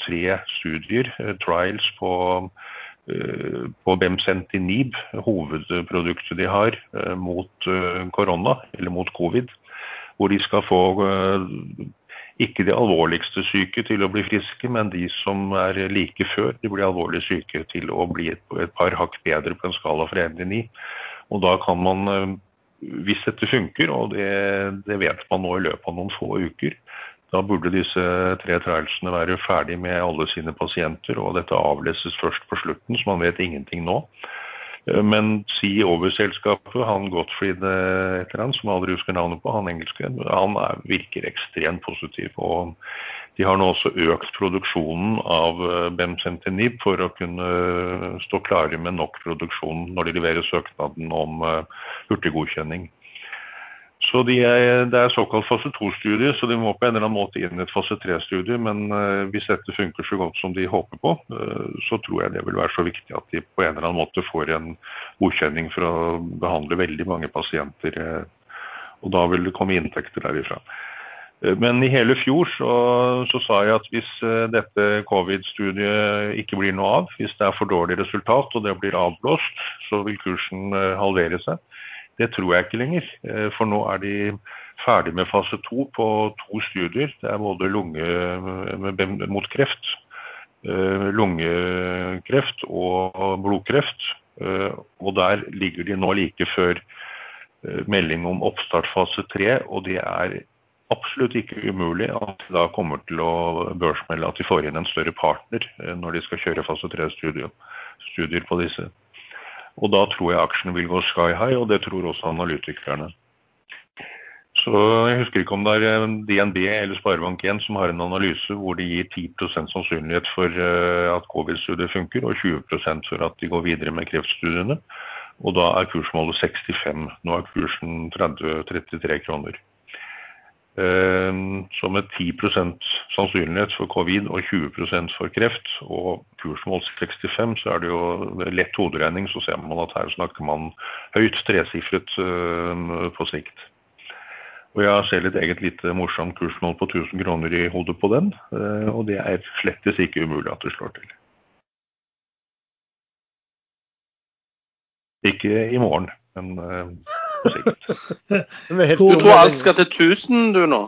tre studier, eh, trials på, på Bemcentinib, hovedproduktet de har mot korona, eller mot covid. Hvor de skal få ikke de alvorligste syke til å bli friske, men de som er like før de blir alvorlig syke til å bli et, par hakk bedre på en skala fra 1 til 9. Og da kan man, eh, hvis dette funker, og det, det, vet man nå i løpet av noen få uker, da burde disse tre trialsene være ferdig med alle sine pasienter, og dette avleses først på slutten, så man vet ingenting nå. Eh, men CEO-selskapet, han Gottfried eh, et eller annet, som jeg aldri husker navnet på, han engelske, han er, virker ekstremt positiv. og De har nå også økt produksjonen av Bemcentinib Bemsentinib for å kunne stå klare med nok produksjon når de leverer søknaden om hurtiggodkjenning. Så de er, Det er såkalt fase 2-studie, så de må på en eller annen måte inn i et fase 3-studie. Men uh, hvis dette funker så godt som de håper på, uh, så tror jeg det vil være så viktig at de på en eller annen måte får en godkjenning for å behandle veldig mange pasienter. Uh, og da vil det komme inntekter derifra. Men i hele fjor så, så sa jeg at hvis dette covid-studiet ikke blir noe av, hvis det er for dårlig resultat og det blir avblåst, så vil kursen halvere seg. Det tror jeg ikke lenger. Eh, for nå er de ferdig med fase to på to studier. Det er både lunge mot kreft, eh, lungekreft og blodkreft. Eh, og der ligger de nå like før melding om oppstart fase tre. Og det er absolutt ikke umulig at de da kommer til å børsmelde at de får inn en større partner når de skal kjøre fase tre-studier på disse. Og da tror jeg aksjene vil gå sky high, og det tror også analytikerne. Så Jeg husker ikke om det er eh, DNB eller Sparebank1 som har en analyse hvor de gir 10 sannsynlighet for eh, at covid-studiet funker, og 20% for at de går videre med kreftstudiene. Og da er kursmålet 65. Nå er kursen 30-33 kroner. Ehm, så med 10% sannsynlighet for covid og 20% for kreft og kursmål 65, så er det jo lett hoderegning. Så ser man at her snakker man høyt tresifret ehm, på sikt. Og jeg selv et eget lite morsomt kursmål på 1000 kroner i hodet på den. Eh, og det er slettes ikke umulig at det slår til. Ikke i morgen, men eh, du tror alt skal til 1000 du nå?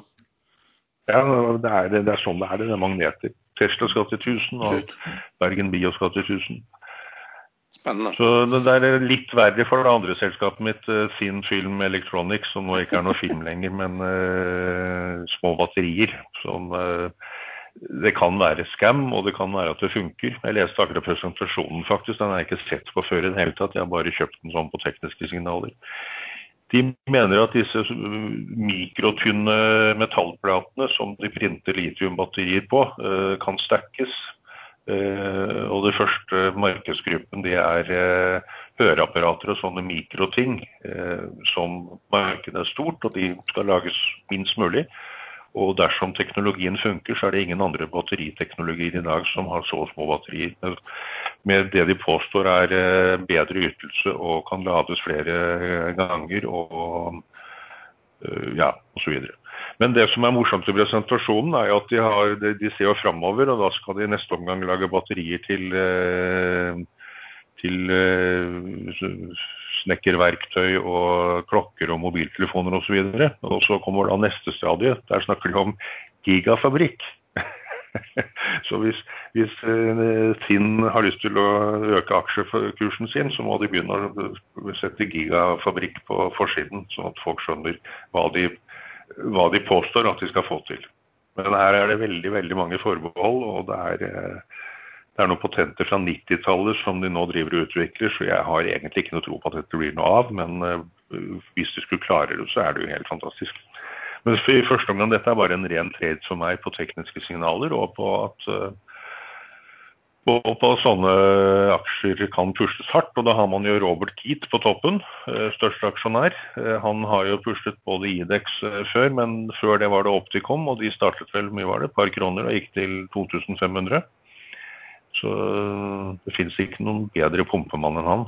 Ja, det er, det er sånn det er. Det er magneter. Tesla skal til 1000, og Bergen Bio skal til 1000. Spennende. Så det er litt verre for det andre selskapet mitt, Sin eh, Film Electronics, som nå ikke er noe film lenger, men uh, små batterier. Som uh, det kan være scam, og det kan være at det funker. Jeg leste akkurat presentasjonen, faktisk. Den har jeg ikke sett på før i det hele tatt. Jeg har bare kjøpt den sånn på tekniske signaler. De mener at disse mikrotynne metallplatene som de printer litiumbatterier på, eh, kan stackes. Eh, og det første markedsgruppen det er eh, høreapparater og sånne mikroting som markedet er stort, og de skal lages minst mulig. Og dersom teknologien funker, så er det ingen andre batteriteknologier i dag som har så små batterier. Med det de påstår er eh, bedre ytelse og kan lades flere eh, ganger og eh, ja, osv. Men det som er morsomt i presentasjonen, er at de, har, de ser jo framover, og da skal de i neste omgang lage batterier til, til snekkerverktøy og klokker og mobiltelefoner osv. Og, så og så kommer da neste stadie. Der snakker de om gigafabrikk. så hvis, hvis Tinn eh, har lyst til å øke aksjekursen sin, så må de begynne å sette gigafabrikk på forsiden, sånn at folk skjønner hva de, hva de påstår at de skal få til. Men her er det veldig veldig mange forbehold, og det er eh, det er noen potenter fra 90-tallet som de nå driver og utvikler, så jeg har egentlig ikke noe tro på at dette blir noe av. Men uh, hvis du skulle klare det, så er det jo helt fantastisk. Men i første omgang dette er bare en ren trade for meg på tekniske signaler og på at og på, sånne aksjer kan pusles hardt, og da har man jo Robert Keat på toppen, eh, største aksjonær. Eh, han har jo puslet både Idex eh, før, men før det var det Opticom, og de startet vel mye var det, et par kroner og gikk til 2500. Så det finnes ikke noen bedre pumpemann enn han.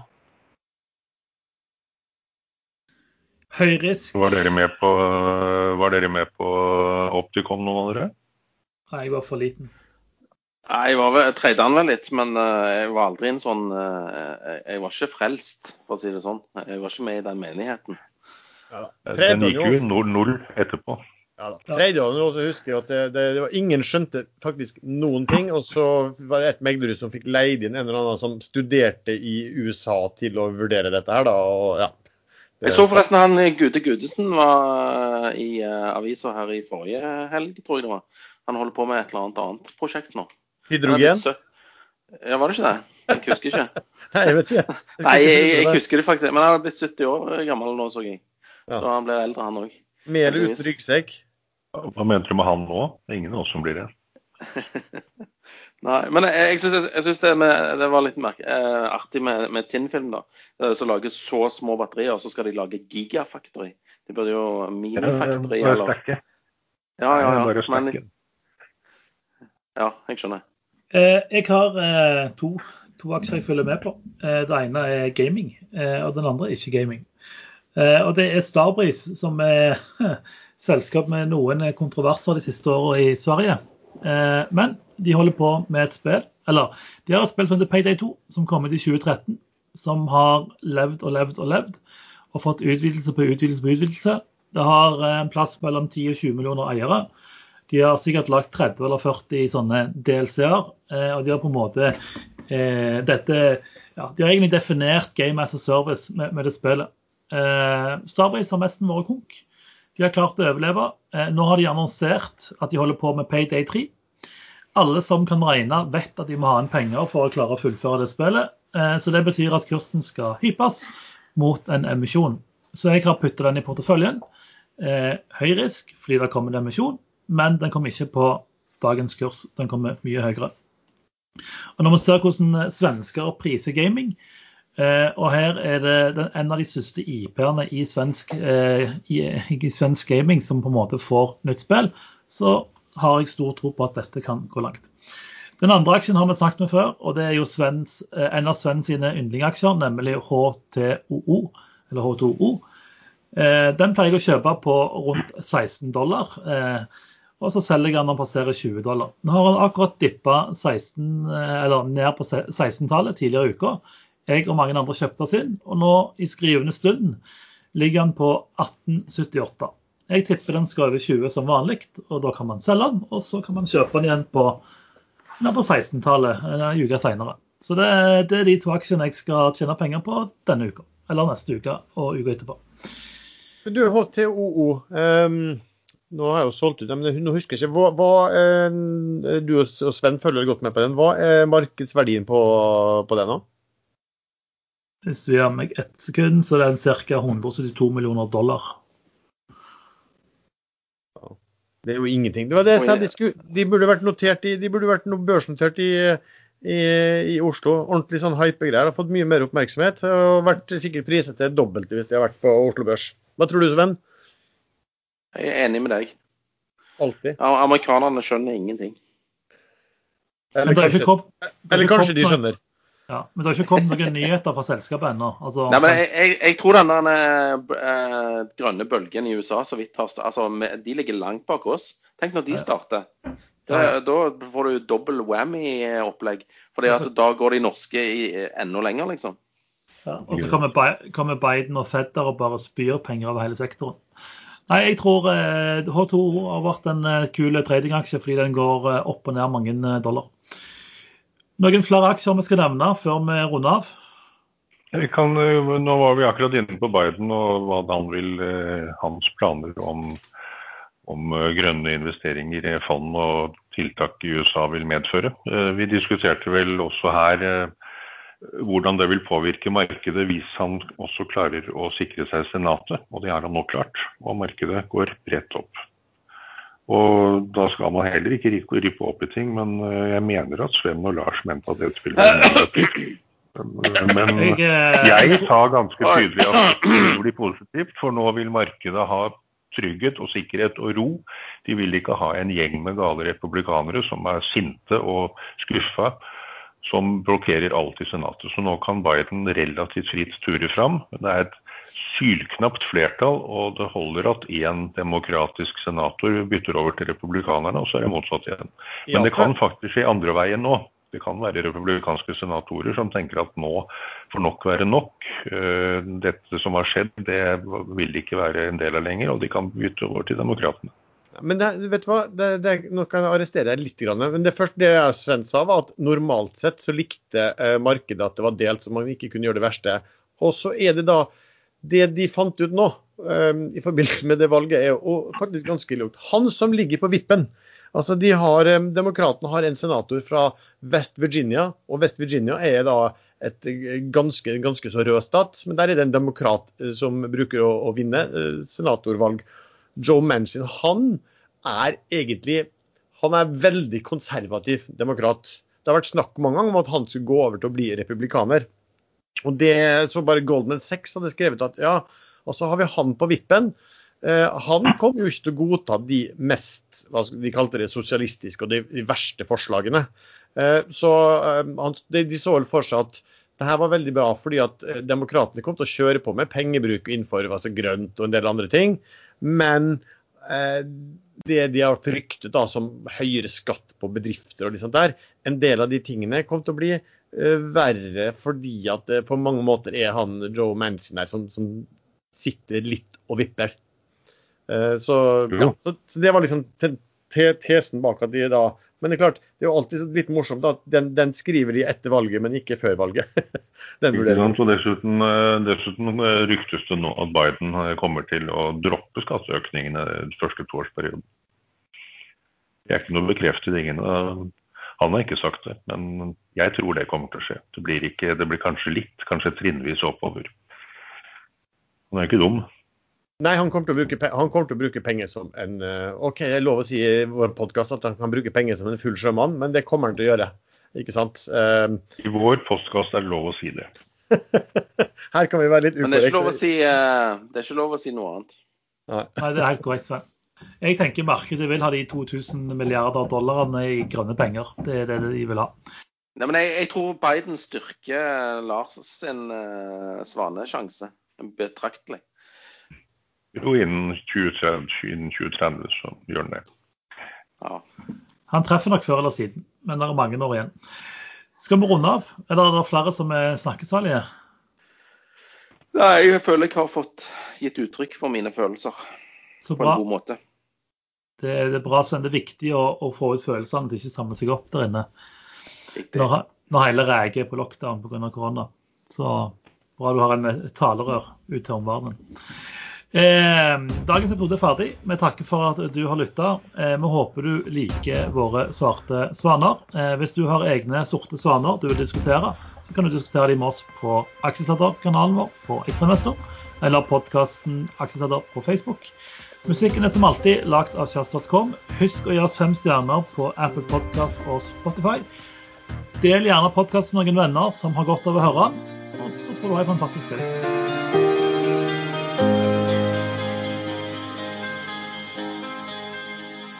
Høyrisk. Var dere med på, var dere med på Opticom, noen av dere? Nei, jeg var for liten. Nei, Jeg var han vel litt, men eh, jeg var aldri en sånn eh, Jeg var ikke frelst, for å si det sånn. Jeg var ikke med i den menigheten. Ja. Den Tredje gikk jo jo, null- null etterpå. Ja, da. Tredje året nå også husker jeg at det, det, det var ingen skjønte faktisk noen ting. Og så var det et meglerhus som fikk leid inn en eller annen som studerte i USA til å vurdere dette her, da. Og, ja. Det- Jeg så forresten han eh, Gude Gudesen var i uh, avisa her i forrige helg, tror jeg det var. Han holder på med et eller annet annet prosjekt nå. Hydrogen? Ja, var det ikke det? Jeg husker ikke. Nei, jeg vet ikke. Nei, jeg, jeg husker det faktisk. Men han har blitt 70 år gammel nå, så jeg. Ja. Så han blir eldre, han òg. Med eller uten ryggsekk? Hva mente du med han nå? Det er ingen av oss som blir det. Nei, men jeg, jeg syns, jeg syns det, det var litt merke, eh, artig med, med Tinnfilm, da. Eh, Som lager så små batterier, og så skal de lage gigafactory. De burde jo minifactory ja, eller sterke. Ja, ja, Bare ja. Men, ja, jeg skjønner. Eh, jeg har eh, to, to aksjer jeg følger med på. Eh, det ene er gaming, eh, og den andre er ikke gaming. Eh, og det er Starbreeze, som er selskap med noen kontroverser de siste årene i Sverige. Eh, men de holder på med et spill, eller de har et spill som heter Payday 2, som kom ut i 2013. Som har levd og levd og levd, og fått utvidelse på utvidelse på utvidelse. Det har eh, en plass mellom 10 og 20 millioner eiere. De har sikkert lagt 30 eller 40 sånne DLC-er, eh, og de har på en måte eh, dette ja, De har egentlig definert Game as a Service med, med det spillet. Eh, Starbreeze har nesten vært konk. De har klart å overleve. Eh, nå har de annonsert at de holder på med Payday 3. Alle som kan regne, vet at de må ha inn penger for å klare å fullføre det spillet. Eh, så det betyr at kursen skal hypes mot en emisjon. Så jeg har puttet den i porteføljen. Eh, høy risk fordi det kommer en emisjon, men den kommer ikke på dagens kurs. Den kommer mye høyere. Og Når vi ser hvordan svensker priser gaming, og her er det en av de største IP-ene i eh, i, i svensk gaming som på en måte får nytt spill, så har jeg stor tro på at dette kan gå langt. Den andre aksjen har vi snakket med før, og det er jo Svens, eh, en av Svens sine yndlingaksjer, nemlig HTOO, eller H2O. Eh, Den pleier jeg å kjøpe på rundt 16 dollar. eh, Og så selger jeg den når den passerer 20 dollar. Nå har han akkurat dippa 16, eh, eller ned på 16-tallet tidligere i uka. Jeg og mange andre kjøpte oss inn, og nå i skrivende stund ligger den på 1878. Jeg tipper den skal over 20 som vanlig, og da kan man selge den. Og så kan man kjøpe den igjen på, på 16-tallet en uke senere. Så det, det er de to aksjene jeg skal tjene penger på denne uka. Eller neste uke og uka etterpå. Du, HTOO. Um, nå har jeg jo solgt ut den, men nå husker jeg ikke. Hva, hva, eh, du og Sven følger godt med på den. Hva er markedsverdien på, på den nå? Hvis du gir meg ett sekund, så er den ca. 172 millioner dollar. Det er jo ingenting. Det var det jeg sa, de, skulle, de burde vært notert i, de burde vært no- børsnotert i, i, i Oslo. Ordentlig sånn hype-greier. Har fått mye mer oppmerksomhet. Og vært sikkert priset til dobbelt dobbelte hvis de har vært på Oslo Børs. Hva tror du, Sven? Jeg er enig med deg. Alltid. Ja, Amerikanerne skjønner ingenting. Eller det kanskje, det eller kanskje de skjønner. Ja, men det har ikke kommet noen nyheter fra selskapet ennå. Altså, Nei, men jeg, jeg, jeg tror den der eh, grønne bølgen i USA så vidt har altså, De ligger langt bak oss. Tenk når de starter. Ja. Da får du dobbel whammy-opplegg. At da går de norske i, enda lenger, liksom. ja, og så kommer, kommer Biden og Fed der og bare spyr penger over hele sektoren. Nei, jeg tror eh, H2O har vært en eh, kul tradingaksje fordi den går eh, opp og ned mange eh, dollar. Noen flere aksjer vi skal nevne før vi runder av? Kan, eh, nå var vi akkurat inne på Biden og hva han vil, eh, hans planer om, om eh, grønne investeringer i fond og tiltak i USA vil medføre. Vi diskuterte vel også her hvordan det vil påvirke markedet hvis han også klarer å sikre seg Senatet, og det har han nå klart. Og markedet går bredt opp. Og da skal man heller ikke rippe, opp i ting, men eh, jeg mener at Sven og Lars mente at det negativt. Men Jeg, eh, sa ganske tydelig at det blir positivt, for nå vil markedet ha trygghet og sikkerhet og ro. De vil ikke ha en gjeng med gale republikanere som er sinte og skuffa, som blokkerer alt i Senatet. Så nå kan Biden relativt fritt ture fram. Det er et sylknapt flertall, og det holder at én demokratisk senator bytter over til republikanerne, og så er det motsatt igjen. Men det kan faktisk skje andre veien nå. Det kan være republikanske senatorer som tenker at nå får nok være nok. Eh, Dette som har skjedd, det vil ikke være en del av lenger, og de kan bytte over til demokratene. Men det, vet du hva, det, det, nå kan jeg arrestere deg litt. grann, Men det første det jeg Sven sa, var at normalt sett så likte eh, markedet at det var delt, så man ikke kunne gjøre det verste. Og så er det da det de fant ut nå um, i forbindelse med det valget, er jo faktisk ganske lurt. Han som ligger på vippen. Altså de har, um, Demokratene har en senator fra West Virginia, og West Virginia er da et ganske, ganske så rød stat. Men der er det en demokrat uh, som bruker å, å vinne uh, senatorvalg. Joe Manchin han er egentlig han er veldig konservativ demokrat. Det har vært snakk mange ganger om at han skulle gå over til å bli republikaner. Og det så bare Goldman Sachs hadde skrevet at ja, og så har vi han på vippen. Eh, han kom jo ikke til å godta de mest hva de kalte det, sosialistiske og de, de verste forslagene. Eh, så eh, han, de, de, så vel for seg at det her var veldig bra fordi at eh, demokratene kom til å kjøre på med pengebruk innenfor altså grønt og en del andre ting. Men eh, det de har fryktet da, som høyere skatt på bedrifter og liksom der, en del av de tingene kom til å bli verre fordi at det på mange måter er han Joe Manchin der som, som sitter litt og vipper. Eh, så, ja, så, så, det var liksom te, te, tesen bak at de da Men det er klart, det er jo alltid litt morsomt at den, den skriver de etter valget, men ikke før valget. den vurderingen. Og dessuten, eh, dessuten eh, ryktes det nå at Biden kommer til å droppe skatteøkningene den første toårsperioden. Det er ikke noe bekreftet. Ingen, han har ikke sagt det, men jeg tror det kommer til å skje. Det blir, ikke, det blir kanskje litt, kanskje trinnvis oppover. Han er ikke dum. Nei, han kommer, bruke, han kommer, til å bruke, penger som en eh, OK, det er lov å si i vår podkast at han kan bruke penger som en full sjømann, men det kommer han til å gjøre. Ikke sant? Uh, I vår postkast er det lov å si det. Her kan vi være litt ukorrekte. Men det er ikke lov å si, uh, det er ikke lov å si noe annet. Nei, Nei det er helt korrekt, Sven. Jeg tenker markedet vil ha de 2000 milliarder dollarene i grønne penger. Det er det de vil ha. Nei, men jeg, jeg tror Biden styrker Lars sin uh, svanesjanse betraktelig. Jo, innen 2030, innen 2030 så gjør han det. Ja. Han treffer nok før eller siden, men det er mange år igjen. Skal vi runde av? Eller er det flere som er snakkesalige? Nei, jeg føler jeg har fått gitt uttrykk for mine følelser på en god måte. Det, det, er bra, Sven. Det er viktig å, å få ut følelsene at de ikke samler seg opp der inne. Når, når, hele Rege er på lockdown pga. korona. Så bra du har en talerør ut til omverdenen. Eh, dagens episode er ferdig. Vi takker for at du har lytta. Eh, vi håper du liker våre svarte svaner. Eh, hvis du har egne sorte svaner du vil diskutere, så kan du diskutere dem med oss på Aksjesladder-kanalen vår på Ekstremester, eller podkasten Aksjesladder på Facebook. Musikken er som alltid lagd av kjast.com. Husk å gi oss fem stjerner på Apple Podcast og Spotify. Del gjerne podkasten med noen venner som har godt av å høre og så får du ha en fantastisk kveld.